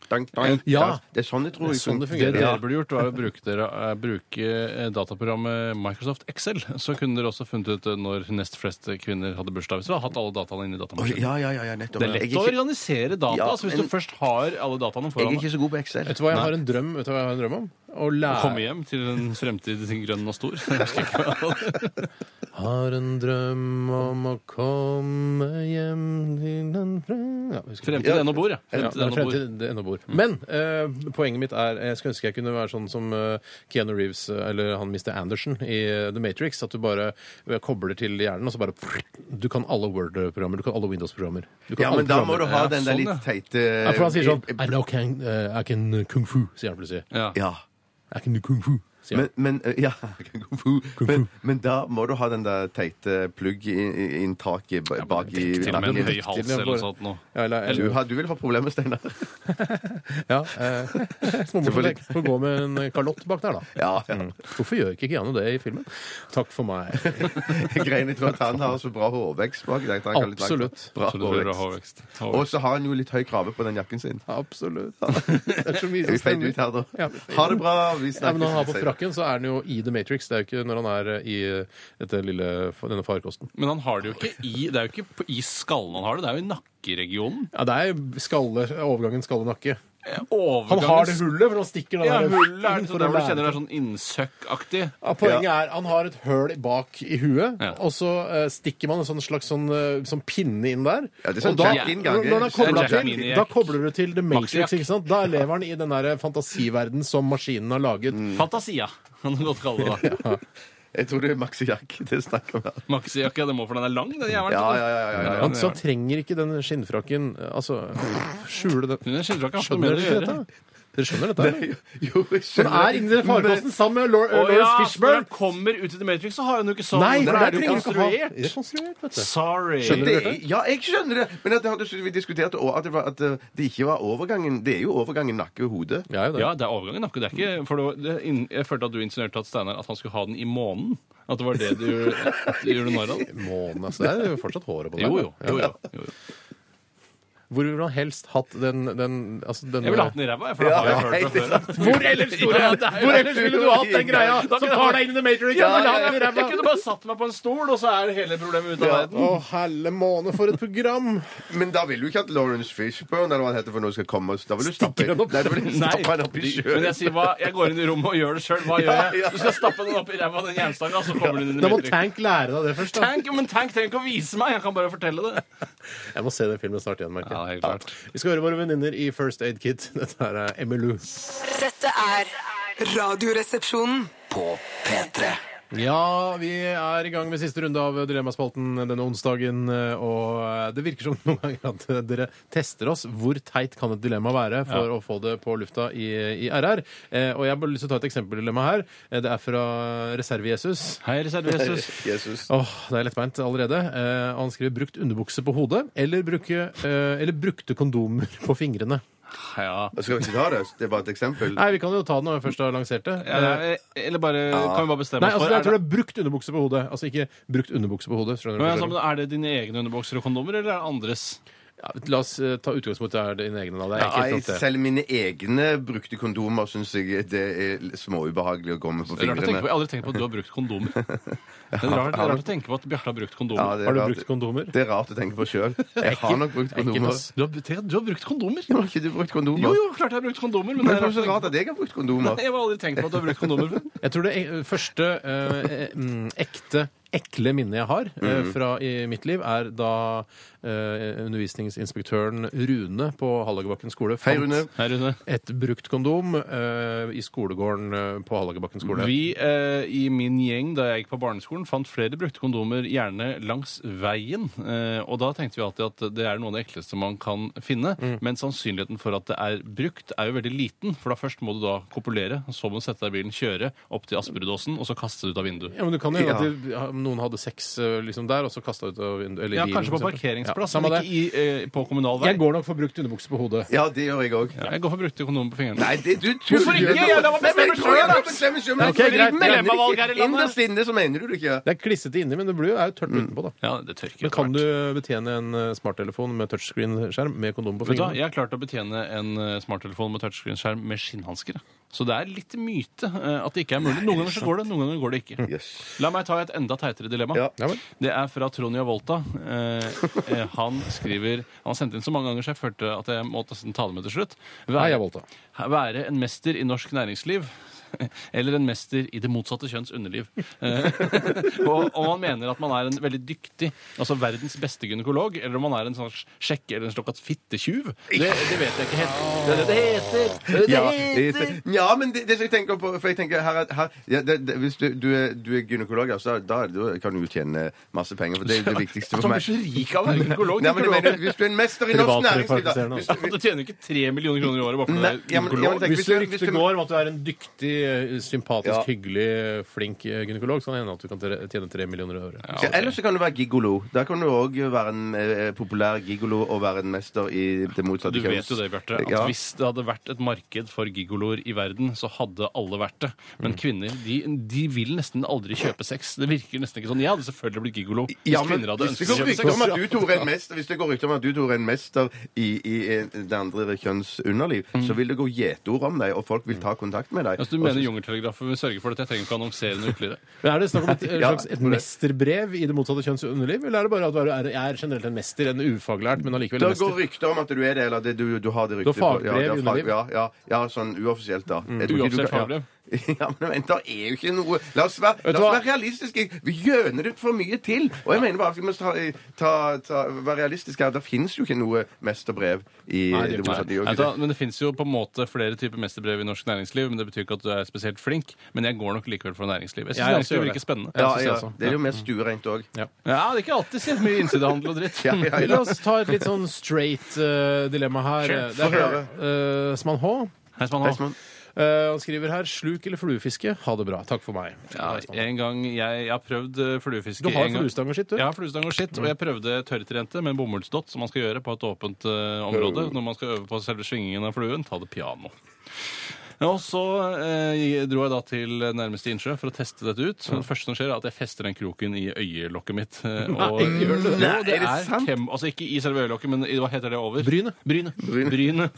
dang, dang. Ja. Det er sånn jeg tror Det er sånn det Det dere burde gjort, var å bruke, dere, eh, bruke eh, dataprogrammet Microsoft Excel. Så kunne dere også funnet ut eh, når nest flest kvinner hadde bursdag. Hvis dere hadde hatt alle dataene inne i Oi, datamaskinen. Ja, ja, ja, ja, nettopp. Det er Jeg lett å ikke- organisere data Ja, altså hvis men- du først har alle dataene Jeg foran er deg. ikke så god på Excel. Vet du hva jeg har en drøm Vet du hva jeg har en drøm om? Å lære Komme hjem til en fremtid grønn og stor. Jeg husker ikke hva- Har en drøm om å komme hjem til den fre... Ja, husker ikke. Fremtid ennå bor, ja. Ja, Fremtid det er ennå bor. fremtid det ennå bor. Men eh, poenget mitt er Jeg skulle ønske jeg kunne være sånn som eh, Keanu Reeves eh, eller han Mr. Anderson i eh, The Matrix. At du bare eh, kobler til hjernen, og så bare Du kan alle Word-programmer, du kan alle Windows-programmer. Du kan Ja, alle men da må du programmer. ha Ja, den der sånn, litt teite Ja, for han sier sånn I know can, eh, I can kung fu, sier han plutselig. Ja. Ja. I can do kung fu. Men, men eh, ja, kung fu. Kung Men, fu. men da må du ha den der teite plugg-inntaket bak i Til og med en høy hals er eller noe sånt noe. Ja, eller, Du, eller, har, du vil ha problemer, Steinar. ja, eh, Småmorsomt. Får gå med en kalott bak der, da. Ja, ja. Mm. Hvorfor gjør ikke Keanu det i filmen? Takk for meg. Greiene tror at han har så bra hårvekst bak. der. Absolutt. Bra hårvekst. Og så har han jo litt høy krave på den jakken sin. Absolutt. Det er så mye som stemmer. Ja, Ha det bra. Vi Ja, snakkes han frakken, så er den jo i The Matrix. Det er jo ikke når han er eh, i dette lille, denne farkosten. Men han har det jo ikke i Det er jo ikke i skallen han har det, det er jo i nakkeregionen. Ja, det er skalle, overgangen skalle-nakke. Han har det hullet, for han stikker den Ja, der hullet er det for der å hvor du lære. kjenner det er sånn innsøkkaktig. Ja, poenget er han har et høl bak i huet, Ja. og så eh, stikker man en sånn slags sånn, eh, sånn pinne inn der. Ja, det er sånn og da, når, når han er Det er koblet jack-in til, da kobler du til The Matrix, ikke sant? Da lever han i den der fantasiverden som maskinen har laget. Mm. Fantasia, kan du godt kalle det. da. Jeg tror det er maxijakke det det snakker om her. Maxijakke, det må for den er lang, den jævelen. Ja, ja, ja. ja, ja, ja. Han, så trenger ikke den skinnfrakken Altså, skjule den. Den har ikke Skjønner med det å gjøre. Dere skjønner dette? eller? Jo, jeg Han skjønner. er inni den farkosten sammen med Lor- Å Lawrence ja, når han kommer ut i The Matrix, så har han jo ikke sånn. Nei, for det er det jo trenger ikke ha. konstruert. Det er konstruert, vet du. Sorry. Skjønner du Det, dette? ja, jeg skjønner det. Men at det hadde- vi diskuterte også, at, det var, at uh, det ikke var overgangen Det er jo overgangen nakke og hode. Ja, jo det. Ja, det er overgangen. Nakke. Det er ikke, for det, var- det, inn- jeg følte at du insinuerte at Steinar at han skulle ha den i månen. At det var det du, du gjorde narr av. Månen, altså. Det er jo fortsatt håret på den. Jo, jo. jo, jo, jo, jo. Hvor ville han helst hatt den, den, altså den Jeg ville hatt den i ræva, jeg, for det har jeg hørt det før. Hvor ellers, Tore? Ja, det Hvor ellers ville du hatt den greia som tar deg inn i The Matrix? Ja, ja, ja, Jeg kunne bare satt meg på en stol, og så er hele problemet ute av verden. Å, helle måne, for et program! Men da vil du ikke at Lawrence Fishburne eller hva han heter for noe skal komme. Da vil du stappe den opp? Nei, vil du stappe den opp i men jeg sier hva, jeg går inn i rommet og gjør det sjøl. Hva gjør jeg? Du skal stappe den opp i ræva, den jernstanga, så kommer den inn Da i må Matrix. Tank lære deg det først. da. Tank, men Tank trenger ikke å vise meg, jeg kan bare fortelle det. Jeg må se den filmen snart igjen, merker Ja, helt klart. Vi skal høre våre venninner i First Aid Kit. Dette her er Emmylou. Dette er Radioresepsjonen. På P3 Ja, vi er i gang med siste runde av Dilemmaspalten denne onsdagen. Og det virker som noen ganger at dere tester oss. Hvor teit kan et dilemma være for å få det på lufta i, i RR? Eh, og jeg har bare lyst til å ta et eksempeldilemma her. Eh, Det er fra Reserve-Jesus. Hei, reservesus. Jesus. Åh, det er lettbeint allerede. Eh, han skriver 'brukt underbukse på hodet' eller, bruke, eh, eller 'brukte kondomer på fingrene'. Ja. Skal vi ikke ta det? Det er bare et eksempel. Nei, vi kan jo ta det når vi først har lansert det. Ja, Eller bare Kan vi bare bestemme Nei, oss altså, for jeg tror det er brukt underbukse på hodet. Altså ikke brukt underbukse på hodet. Skjønner du? Men, altså, er det dine egne underbukser og kondomer, eller er det andres? Ja, la oss eh, ta utgangspunkt i dine egne. Da. Det er Ja, enkelt selv mine egne brukte kondomer syns jeg det er småubehagelig å gå med på Det er rart å tenke på. fingrene. Jeg har aldri tenkt på at du har brukt kondomer. Det er rart, det er rart å tenke på at Bjarte har brukt Ja, kondomer. det er Har du rart. brukt kondomer? Det er rart å tenke på sjøl. Jeg har nok brukt kondomer. ass. Du har, du har brukt kondomer? Har ikke du brukt kondomer? Jo, jo, klart jeg har brukt kondomer. Men Men det er så rart at jeg har brukt kondomer. Jeg har aldri tenkt på at du har brukt kondomer før. Jeg tror det eh, første eh, mm, ekte ekle minnet jeg har eh, Mm. fra i mitt liv, er da eh, undervisningsinspektøren Rune på Hallagerbakken skole Hei, Rune. Hei, Rune. et brukt kondom eh, i skolegården eh, på Hallagerbakken skole. Vi eh, i min gjeng da jeg gikk på barneskolen, fant flere brukte kondomer gjerne langs veien. Eh, og da tenkte vi alltid at det er noe av det ekleste man kan finne. Men sannsynligheten for at det er brukt, er jo veldig liten. For da først må du da kopulere, så må du sette deg i bilen, kjøre opp til Asperudåsen, og så kaste det ut av vinduet. Ja, men du kan jo Ja. at du ja, noen hadde sex eh, liksom der, og så kasta ut av vinduet. Eller Ja, bilen, kanskje på for eksempel. parkeringsplass, Ja, samme men det. ikke i, eh, på kommunal vei. Jeg går nok for brukt underbukse på hodet. Ja, det gjør jeg òg. Jeg går for brukte kondomer på fingrene. Nei, det, du Hvorfor ikke? Jeg la meg bestemme selv, da. bestemme selv, men Ok, greit, det dilemmavalg her i landet. Innerst inne så mener du det ikke. Det er klissete inni, men det blir jo er jo tørt Mm. utenpå. da. Ja, det tørker Men kan du betjene en eh, smarttelefon med touchscreen-skjerm med kondom på Vet du hva, fingrene? Jeg har klart å betjene en eh, smarttelefon med touchscreen-skjerm med skinnhansker. Så det er litt myte eh, at det ikke er mulig. Noen ganger så går det, noen ganger går det ikke. Yes. La meg ta et enda teitere dilemma. Ja. Det er fra Trond Volta. Eh, eh, han skriver Han har sendt inn så mange ganger så jeg følte at jeg måtte ta det med til slutt. Hei, jeg Volta. være en mester i norsk næringsliv. Eller en mester i det motsatte kjønns underliv. Eh, og om man mener at man er en veldig dyktig, altså verdens beste gynekolog, eller om man er en sånn sjekke- eller en slags fittetjuv, det, det vet jeg ikke helt. Det er det det heter! Det er det Ja, det heter! ja, men det, det som jeg tenker på For jeg tenker her, er- her ja, det, det, Hvis du, du, er, du er gynekolog, altså, da, da kan du jo tjene masse penger. For det er det viktigste for Han meg. blir så rik av å være gynekolog. Nei, men mener, hvis du er en mester i norsk næringsliv da, hvis, altså. du- Du tjener ikke tre millioner kroner i året bare fordi du er gynekolog. Hvis du du- hvis du- går om at du er en dyktig, eh, sympatisk, Ja. hyggelig, flink eh, gynekolog, så kan det hende at du kan tjene tre millioner i året. Ja. Eller så kan du være gigolo. Da kan du òg være en eh, populær gigolo og være en mester i det motsatte Du vet jo det, Bjarte, at Ja. hvis det hadde vært et marked for gigoloer i verden, så hadde alle vært det. Men Mm. kvinner de, de vil nesten aldri kjøpe sex. Det virker nesten ikke sånn. Jeg hadde selvfølgelig blitt gigolo hvis Ja, men kvinner hadde hvis det ønsket å kjøpe rykter om sex. at du Tore, er en mester Hvis det går rykter om at du Tore, er en mester i, i eh, det andre kjønns underliv, så vil det gå gjetord om deg, og folk vil ta kontakt med deg. Altså, du mener Jungeltelegrafen vil sørge for dette. Jeg trenger ikke annonsere noe ytterligere. Men Er det snakk om et, et slags et mesterbrev i det motsatte kjønns underliv, eller er det bare at du er, jeg er generelt en mester, en ufaglært, men allikevel en Det går mester? rykter om at du er det, eller det, du, du har det Du ryktet. har på- fagbrev i ja, underliv? Ja, ja, ja, sånn uoffisielt, da. Jeg tror ikke du Uoffisielt kan- fagbrev? Ja, men vent, det er jo ikke noe La oss være, la oss være realistiske. Vi gjøner det for mye til. Og jeg mener bare at vi må ta, ta, ta, være realistiske her. Det finnes jo ikke noe mesterbrev i Nei, det det motsatte. Det Nei, da, det. men Det fins jo på en måte flere typer mesterbrev i norsk næringsliv, men det betyr ikke at du er spesielt flink. Men jeg går nok likevel for næringsliv. Jeg syns det også næringsliv virker spennende. Ja, ja. Det er jo mer stuereint òg. Ja. Ja, det er ikke alltid så mye innsidehandel og dritt. Ja, ja, La oss ta et litt sånn straight uh, dilemma her. Sure, Det er fra uh, Sman H. Hei, Sman H. Espen? Eh, han skriver her 'sluk eller fluefiske'. Ha det bra. Takk for meg. Ja, en gang jeg, jeg har prøvd eh, fluefiske Du har en gang. fluestang og skitt, du. Jeg har fluestang og skitt, og jeg prøvde tørrtrente med en bomullsdott, som man skal gjøre på et åpent eh, område når man skal øve på selve svingingen av fluen. Ta det piano. Og så eh, dro jeg da til nærmeste innsjø for å teste dette ut. Det første som skjer, er at jeg fester den kroken i øyelokket mitt. eh, Og, gjør du det? Jo, det er det er sant? kem, altså ikke i selve øyelokket, men i, hva heter det over? Brynet. Brynet. Brynet.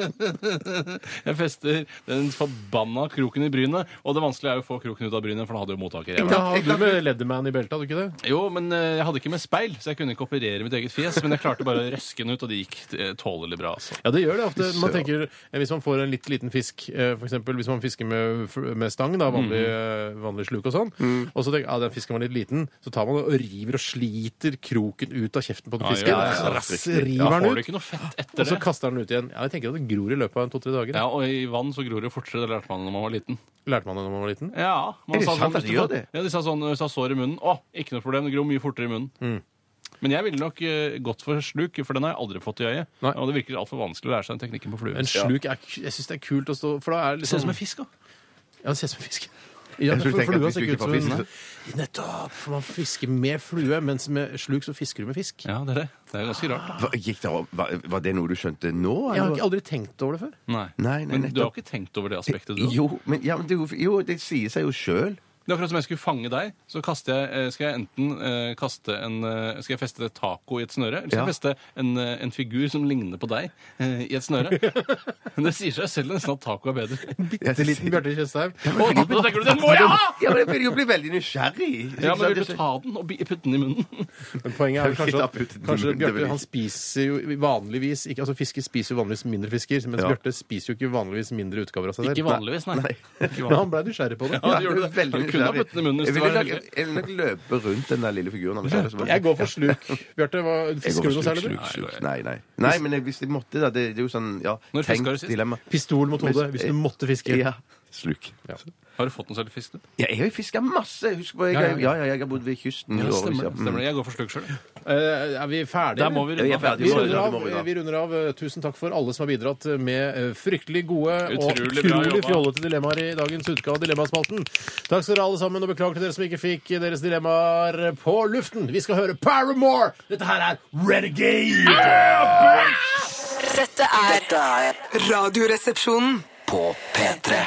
jeg fester den forbanna kroken i brynet, og det vanskelige er jo å få kroken ut av brynet, for den hadde jo mottaker. Da hadde du med Leatherman i beltet, hadde du ikke det? Jo, men eh, jeg hadde ikke med speil, så jeg kunne ikke operere mitt eget fjes. Men jeg klarte bare å røske den ut, og det gikk eh, tålelig bra. altså. Ja, det gjør det ofte. Man tenker, eh, Hvis man får en litt liten fisk, eh, for eksempel hvis man fisker med, med stang, da, vanlig, eh, vanlig sluk og sånn, og så tenker jeg, ja, den fisken var litt liten, så tar man og river og sliter kroken ut av kjeften på den fisken. ja, ja, Rass, river den ut, ikke noe fett og så kaster den ut igjen. Ja, jeg tenker at det gror i løpet av en to-tre dager. Ja, Og i vann så gror det fortere. Det lærte man når man var liten. Lærte man det da man var liten? Ja, man sa sånn, de det? Sa sånn hvis du har sår i munnen. Å, ikke noe problem, det gror mye fortere i munnen. Men jeg ville nok eh, gått for sluk, for den har jeg aldri fått i øyet. Nei. Og det virker altfor vanskelig å lære seg den teknikken på flue. En sluk er, Jeg syns det er kult å stå For da er det ser ut liksom som en fisk, da. Ja, det ser ut som en fisk. Ja, Jeg for at flua hvis du ser ikke ikke ut som en fisk, Nettopp! For man fisker med flue, mens med sluk så fisker du med fisk. Ja, det er det. Det er ganske rart. da. Hva, gikk det, opp- var, var det noe du skjønte nå? Jeg har eller? ikke aldri tenkt over det før. Nei. Nei, nei, Men du har nettopp. ikke tenkt over det aspektet, du? da? Jo, men, ja, men det, jo- jo, det sier seg jo sjøl. Det er akkurat som jeg skulle fange deg. Så kaster jeg, eh, skal jeg enten eh, kaste en eh, Skal jeg feste et taco i et snøre, eller skal Ja. jeg feste en, eh, en figur som ligner på deg, eh, i et snøre? Men det sier seg selv nesten at taco er bedre. Bitte liten Bjarte Tjøstheim. Å, da tenker du den må jeg ha! Ja, men jeg vil jo bli veldig nysgjerrig. Ja, men vil du ta den og bi- putte den i munnen? Men poenget er jo kanskje at kanskje Bjarte han spiser jo vanligvis ikke, altså Fisker spiser jo vanligvis mindre fisker, mens Ja. Bjarte spiser jo ikke vanligvis mindre utgaver av seg selv. Ikke vanligvis, nei. Nei. Ikke Men han ble nysgjerrig på det. Ja, gjorde er det. veldig Du kunne ha den i munnen hvis Jeg det ville var nok- Jeg vil nok løpe rundt den der lille figuren. Jeg, ser det som- Jeg går for sluk. Bjarte, hva- Jeg går fisker du noe særlig? sluk, du? sluk, sluk. Nei, nei. Nei, men jeg- hvis jeg måtte, da. Det, det er jo sånn ja, Når fisker du tenkt sist? dilemma. Pistol mot hodet hvis du måtte fiske. Ja. Sluk. Har du fått noe særlig fisk, du? Ja, jeg har jo fiska masse. Husk på, jeg, Ja, ja, ja, ja. ja, jeg har bodd ved kysten. i Ja, stemmer, ja. det. stemmer det. Jeg går for sluk sjøl. Eh, er vi ferdige? Der må vi runde Ja, vi er. Vi må runder runde av. vi av. Vi runder av. Eh, Tusen takk for alle som har bidratt med eh, fryktelig gode og Utrolig bra utrolig jobba. fjollete dilemmaer i dagens utgave av Dilemmaspalten. Takk skal dere alle sammen, og beklager til dere som ikke fikk deres dilemmaer på luften. Vi skal høre Paramore! Dette her er Renegade! Dette er Radioresepsjonen. på P3.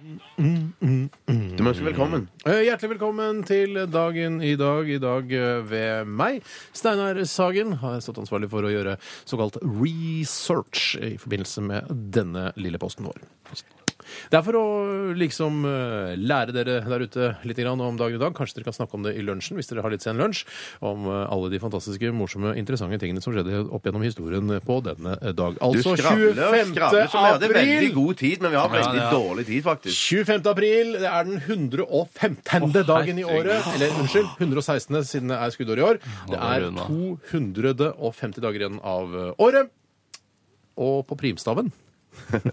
Du må ønske velkommen. Eh, Hjertelig velkommen til dagen i dag. I dag eh, ved meg. Steinar Sagen har stått ansvarlig for å gjøre såkalt research i forbindelse med denne lille posten vår. Det er for å liksom eh, lære dere der ute litt grann om dagen i dag. Kanskje dere kan snakke om det i lunsjen hvis dere har litt sen lunsj. Om eh, alle de fantastiske, morsomme, interessante tingene som skjedde opp gjennom historien på denne dag. Du Altså skravler 25. skravler, så vi hadde veldig god tid, men vi har veldig dårlig tid, faktisk. 25. april, det er den 115. dagen i året. Eller unnskyld, 116. siden det er skuddår i år. Det er 250 dager igjen av eh, året. Og på primstaven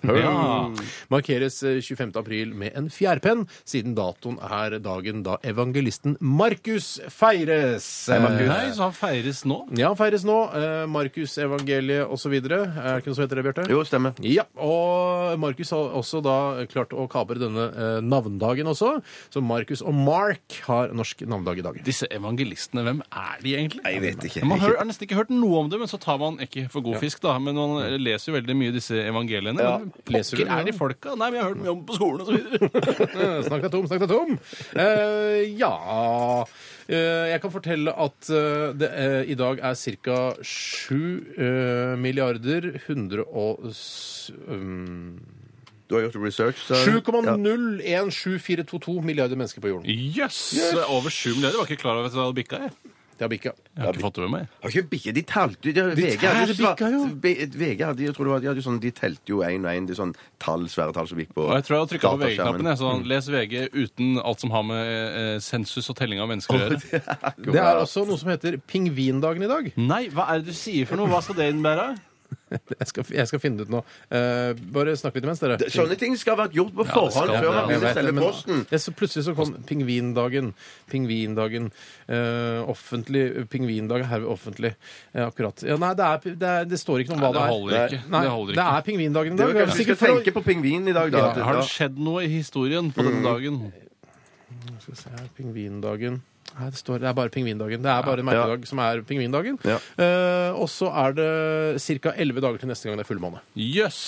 Ja. markeres eh, 25. april med en fjærpenn, siden datoen er dagen da evangelisten Markus feires. Hei, Nei, så han feires nå? Ja, han feires nå. Eh, Markus-evangeliet osv. Er det ikke noe som heter det, Bjarte? Jo, stemmer. Ja, og Markus har også da klart å kapre denne eh, navndagen også. Så Markus og Mark har norsk navndag i dag. Disse evangelistene, hvem er de egentlig? Jeg vet ikke. Man har, har nesten ikke hørt noe om det, men så tar man ikke for god fisk, da. Men man leser jo veldig mye disse evangeliene. Ja. Men Pokker er de folka? Nei, men jeg har hørt mye om på skolen og så videre. Snakk deg tom, snakk deg tom. Eh, ja Eh, Jeg kan fortelle at eh, det eh, i dag er ca. 7 eh, milliarder 100 og s- um, Du har gjort research. så- Ja. 7,017422 milliarder mennesker på jorden. Jøss! Over sju milliarder. Var ikke klar over at det hadde bikka. Jeg. Det har bikka. Jeg har ikke fått det med meg. Har ikke bikka, De talte de, VG, hadde jo bikka jo. VG hadde, jeg tror det var, de hadde jo sånn, de telte jo én og én. Sånn tall, svære tall som gikk på jeg tror jeg har trykka på. VG-knappen. Sånn, les VG uten alt som har med eh, sensus og telling av mennesker å gjøre. Det er også noe som heter pingvindagen i dag. Nei, hva er det du sier for noe? Hva skal det innebære? Jeg skal, jeg skal finne det ut nå. Eh, bare snakk litt imens, dere. Sånne ting skal ha vært gjort på det forhånd skal før man begynner å selge men- posten. Ja, så plutselig så kom pingvindagen. Pingvindagen. Eh, offentlig pingvindag er herved offentlig. Eh, akkurat. Ja, nei, det, er, det, er, det står ikke noe om hva det det er. holder ikke. Nei, Det holder det ikke. er pingvindagen i Det dag. var kanskje vi Sikkert skal for å- tenke på pingvinen i dag, da. Ja, Har det skjedd noe i historien på denne dagen? Skal vi se her, Pingvindagen. Nei, det, står, det er bare pingvindagen. Det er bare en merkedag som er pingvindagen. Ja. Eh, og så er det ca. 11 dager til neste gang det er fullmåne. Jøss!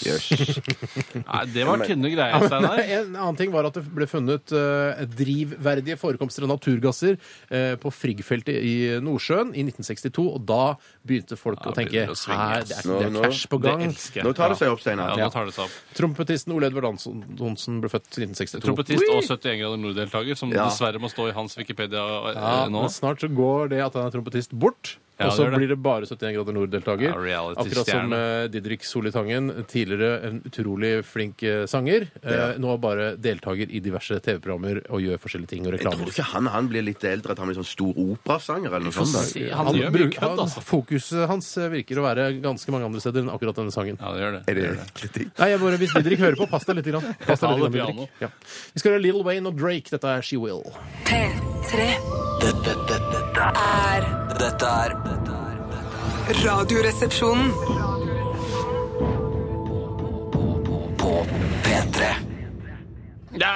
Nei, det var tynne greier, Steinar. En annen ting var at det ble funnet eh, drivverdige forekomster av naturgasser eh, på Frigg-feltet i Nordsjøen i 1962. Og da begynte folk Ja, å tenke begynner å svinge, her, det er, det er nå- cash på Det gang. elsker jeg. Nå tar det seg opp, Steinar. Ja, nå tar det seg opp. Trompetisten Ole Edvard Hansen ble født i 1962. Trompetist og 71 grader nord-deltaker, som Ja. dessverre må stå i hans Wikipedia Ja, nå. men snart så går det at han er trompetist bort. Ja, og så det det. blir det bare 71 grader nord-deltaker. Ja, Akkurat som eh, Didrik Solitangen, tidligere en utrolig flink uh, sanger. eh, Nå bare deltaker i diverse TV-programmer og gjør forskjellige ting og reklamer. Jeg tror ikke han, han blir litt eldre, at han blir sånn stor operasanger eller noe sånt. Han Han gjør mye bruk- kødd, han- altså. Fokuset hans virker å være ganske mange andre steder enn akkurat denne sangen. Ja, det gjør det. Er det, det gjør det. kritikk? Nei, jeg bare, Hvis Didrik hører på, pass deg litt. Grann. Pass deg litt grann, Ja. Vi skal høre Little Wayne og Drake. Dette er She Will. P3 Dette, dette, dette er dette er Radioresepsjonen. På P3 Ja,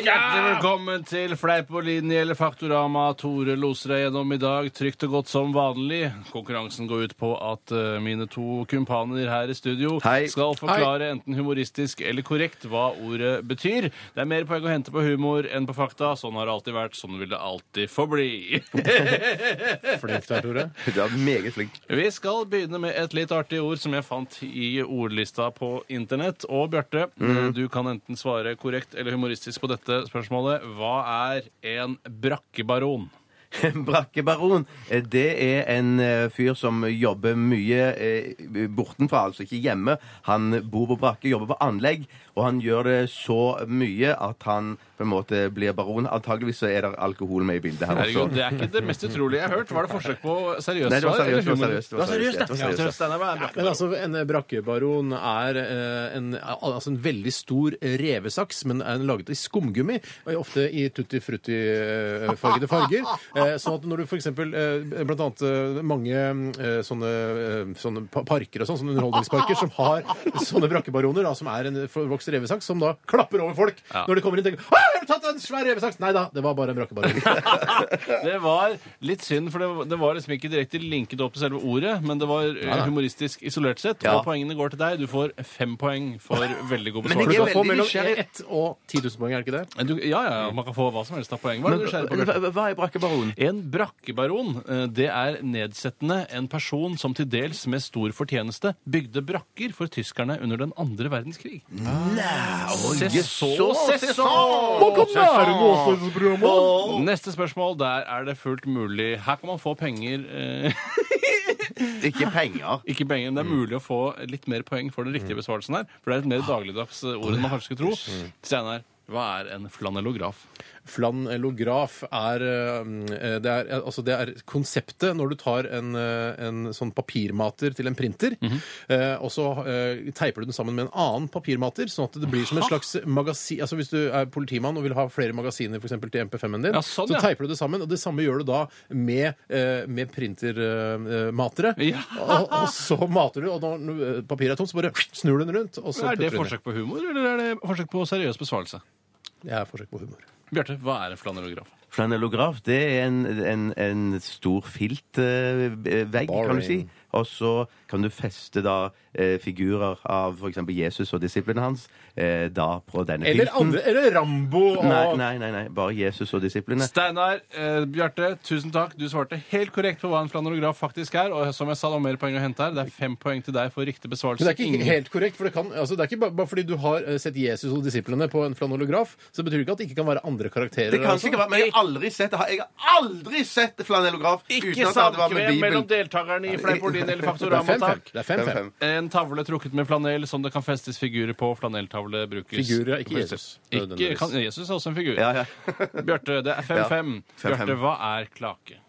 hjertelig velkommen til Fleipolini eller Faktorama. Tore loser deg gjennom i dag, trygt og godt som vanlig. Konkurransen går ut på at eh, mine to kumpaner her i studio Hei. skal forklare enten humoristisk eller korrekt hva ordet betyr. Det er mer poeng å hente på humor enn på fakta. Sånn har det alltid vært. Sånn vil det alltid forbli. Flink der, Tore. Du er meget flink. Vi skal begynne med et litt artig ord som jeg fant i ordlista på internett. Og Bjarte, du kan enten svare korrekt eller humoristisk på dette spørsmålet. Hva er en brakkebaron? Brakkebaron, eh, det er en eh, fyr som jobber mye eh, bortenfra, altså ikke hjemme. Han bor på brakke, jobber på anlegg, og han gjør det så mye at han på en måte blir baron. Antageligvis så er det alkohol med i bildet her Herregud, også. det er ikke det mest utrolige jeg har hørt. Var det forsøk på seriøst Nei, det var seriøst, det var seriøst, det var Det var seriøst, det var seriøst. Ja, Men altså, en brakkebaron er en, altså en veldig stor revesaks, men er laget i skumgummi. Ofte i tutti frutti-fargede farger. Eh, Sånn at når du f.eks. Blant annet eh, mange eh, sånne, eh, sånne pa- parker og sånn, sånne underholdningsparker, som har sånne brakkebaroner, da, som er en vokst revesaks, som da klapper over folk Ja. når de kommer inn og tenker 'Å, jeg har tatt en svær revesaks!' Nei da, det var bare en brakkebaron. Det var litt synd, for det, var- det var liksom ikke direkte linket opp til selve ordet, men det var eh, humoristisk isolert sett. Ja. Og poengene går til deg. Du får fem poeng for veldig god Men jeg du er kan få veldig mellom nysgjerrig. 1 og 10 000 poeng, er det ikke det? Du, ja, ja, man kan få hva som helst av poeng. Hva er Men, det du skjærer på? Bjarte? hva er brakkebaron? En brakkebaron eh, det er nedsettende en person som til dels med stor fortjeneste bygde brakker for tyskerne under den andre verdenskrig. Se så, se så! Neste spørsmål. Der er det fullt mulig. Her kan man få penger eh, Ikke penger. Ikke penger, men det er mulig å få litt mer poeng for den riktige besvarelsen her. For det er et mer dagligdags ord enn man kanskje skulle tro. Steinar, hva er en flanellograf? Flanellograf er, eh, det er Altså, det er konseptet når du tar en, eh, en sånn papirmater til en printer, eh, og så eh, teiper du den sammen med en annen papirmater, sånn at det blir som en slags magasin Altså hvis du er politimann og vil ha flere magasiner for eksempel, til MP5-en din, Ja, sånn, så ja. teiper du det sammen, og det samme gjør du da med, eh, med printermatere. Ja. Og, og så mater du, og når eh, papiret er tomt, så bare snur du den rundt, så Er det forsøk på humor, eller er det forsøk på seriøs besvarelse? Det er forsøk på humor. Bjarte, hva er en flanellograf? Flanellograf det er en, en, en stor filtvegg, kan du si. Og så kan du feste da eh, figurer av f.eks. Jesus og disiplene hans eh, da på denne Eller, pynten. andre, eller Rambo og Nei, nei, nei, nei, bare Jesus og disiplene. Steinar, eh, Bjarte, tusen takk. Du svarte helt korrekt på hva en flanograf faktisk er. Og som jeg sa, det var mer poeng å hente her. Det er fem poeng til deg for riktig besvarelse. Men det er ikke Ingen- helt korrekt, for det, kan, altså det er ikke bare, bare fordi du har eh, sett Jesus og disiplene på en flanellograf, så betyr det ikke at det ikke kan være andre karakterer. Det kan altså. sikkert være, men jeg har aldri sett. Jeg har aldri sett flanellograf Ikke uten at det vært med samkvem mellom Bibelen. deltakerne i Fleip Det er Faktorama, 5-5. takk. Det er 5-5. En tavle trukket med flanell som det kan festes figurer på. Flanelltavle brukes Figurer, ikke Jesus. Ikke, kan, Jesus er også en figur. Ja, ja. Bjarte, det er 5-5. Ja, Bjarte, hva er klake?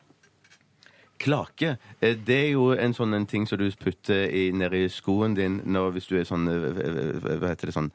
Klake, eh, det er jo en sånn en ting som du putter i, nedi skoen din når, hvis du er sånn eh, eh, Hva heter det sånn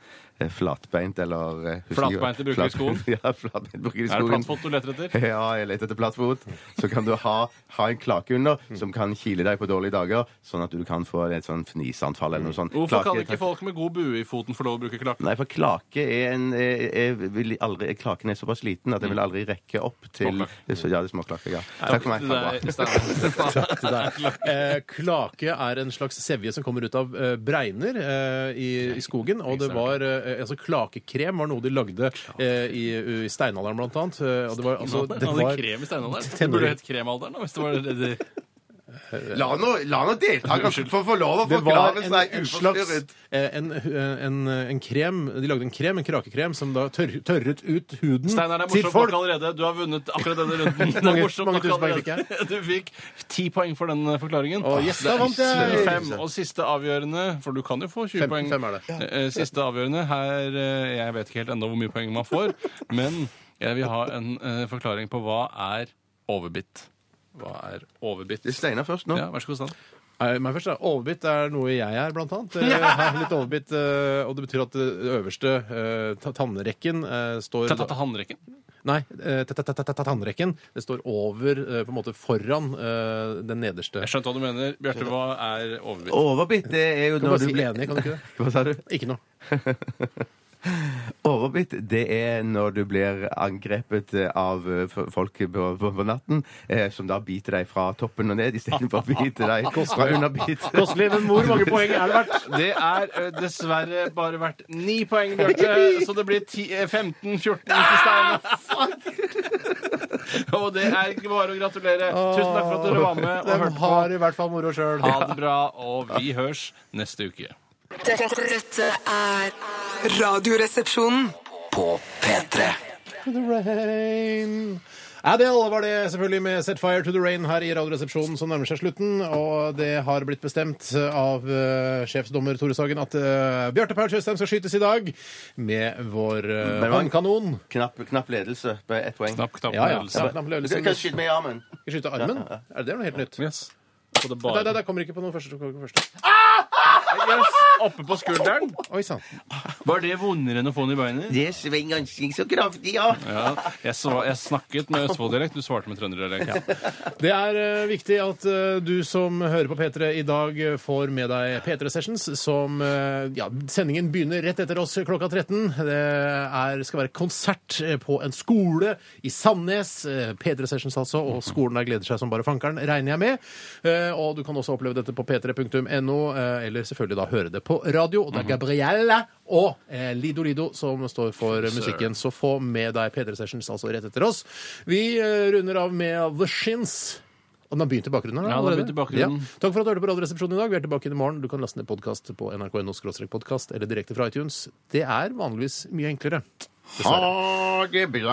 flatbeint eller eh, Flatbeinte bruker i skoen? ja, flatbeint bruker i Er det plattfot du leter etter? Ja, jeg leter etter plattfot. Så kan du ha, ha en klake under som kan kile deg på dårlige dager, sånn at du kan få et sånn fniseanfall eller noe sånt. Hvorfor kan ikke folk med god bue i foten få lov å bruke klake? Nei, for klake er en jeg, jeg vil aldri, Klaken er såpass liten at jeg vil aldri rekke opp til så, Ja, det er småklake. Ja. Takk for meg. Takk Ha det bra. Steinar. til deg. Eh, klake er en slags sevje som kommer ut av eh, bregner eh, i, i skogen. Og det var eh, altså Klakekrem var noe de lagde eh, i, i steinalderen, blant annet. Eh, og det var, altså, det Hadde var, krem i steinalderen? Det burde hett kremalderen, da, hvis det var det de La nå, la nå deltakerne få få lov å det var forklare en, seg en slags uforstyrret. eh, en, en, en krem De lagde en krem, en krakekrem, som da tør, tørret ut huden Steinar, det er til morsomt folk. nok allerede. Du har vunnet akkurat denne runden. Det er Mange- morsomt mange nok tusen poeng allerede. Du fikk ti poeng for den eh, forklaringen. Å, yes, da Det er vant jeg. Fem. Og siste avgjørende, for du kan jo få 20 Fem- poeng. fem er det. Eh, Siste avgjørende her eh, Jeg vet ikke helt ennå hvor mye poeng man får, men jeg vil ha en eh, forklaring på hva er overbitt. Hva er overbitt? Det er Steinar først nå. Ja, vær så god, Stan. Nei, men først da, Overbitt er noe jeg er, blant annet. Eh, Jeg er litt overbitt, eh, og det betyr at det øverste eh, tannrekken eh, står Ta-ta-ta-handrekken. Nei, ta- ta- ta- ta- ta- tannrekken. Det står over, eh, på en måte foran den nederste. Jeg skjønte hva du mener. Bjarte, hva er overbitt? Overbitt, det er jo Kan når bare du si blir enig, kan du ikke det? Hva sa du? Ikke noe. Overbitt, det er når du blir angrepet av eh, folk på, på, på natten, eh, som da biter deg fra toppen og ned istedenfor å bite deg fra underbit. Kostelig, men hvor mange poeng er det verdt? Det er ø, dessverre bare verdt ni poeng, Bjarte. Så det blir 10, eh, 15-14 til Steinar. Og det er ikke bare å gratulere. Tusen takk for at dere var med og hørte på. har i hvert fall moro sjøl. Ha det bra, og vi hørs neste uke. Dette, dette er Radioresepsjonen. På P3 The rain. Adele var det selvfølgelig med Set Fire to the Rain her i Radioresepsjonen som nærmer seg slutten. Og det har blitt bestemt av uh, sjefsdommer Tore Sagen at uh, Bjarte Paul Tjøstheim skal skytes i dag med vår uh, Men vannkanon. Knapp, knapp ledelse på ett poeng. Knapp, knapp, Ja, ja. ledelse. ja knapp Du kan skyte meg i armen. Skal skyte armen? Er det noe helt nytt? Yes. Det Nei, bare... nei, nei, kommer ikke på noe første. kommer ikke på første. Yes, Oppe på skulderen. Oi sann. Var det vondere enn å få den i beinet? Det svinger ganske så kraftig, ja. Ja, jeg, sva- jeg snakket med Østfold-dialekt, du svarte med trønderdialekt. Det er uh, viktig at uh, du som hører på P3 i dag, eh, får med deg P3 Sessions, som uh, Ja, sendingen begynner rett etter oss klokka 13. Det er, skal være konsert på en skole i Sandnes. eh, P3 Sessions altså, og skolen der gleder seg som bare fankeren, regner jeg med. Og du kan også oppleve dette på p3.no, eh, eller selvfølgelig da høre det på radio. Og det er Gabrielle og eh, Lido Lido som står for musikken. Så få med deg P3 Sessions altså rett etter oss. Vi eh, runder av med The Shins. Og den har begynt i bakgrunnen? her, Ja, den har allerede? begynt i bakgrunnen. Ja. Takk for at du hørte på Radioresepsjonen i dag. Vi er tilbake inn i morgen. Du kan laste ned podkast på nrk.no podkast eller direkte fra iTunes. Det er vanligvis mye enklere. Ha det bra.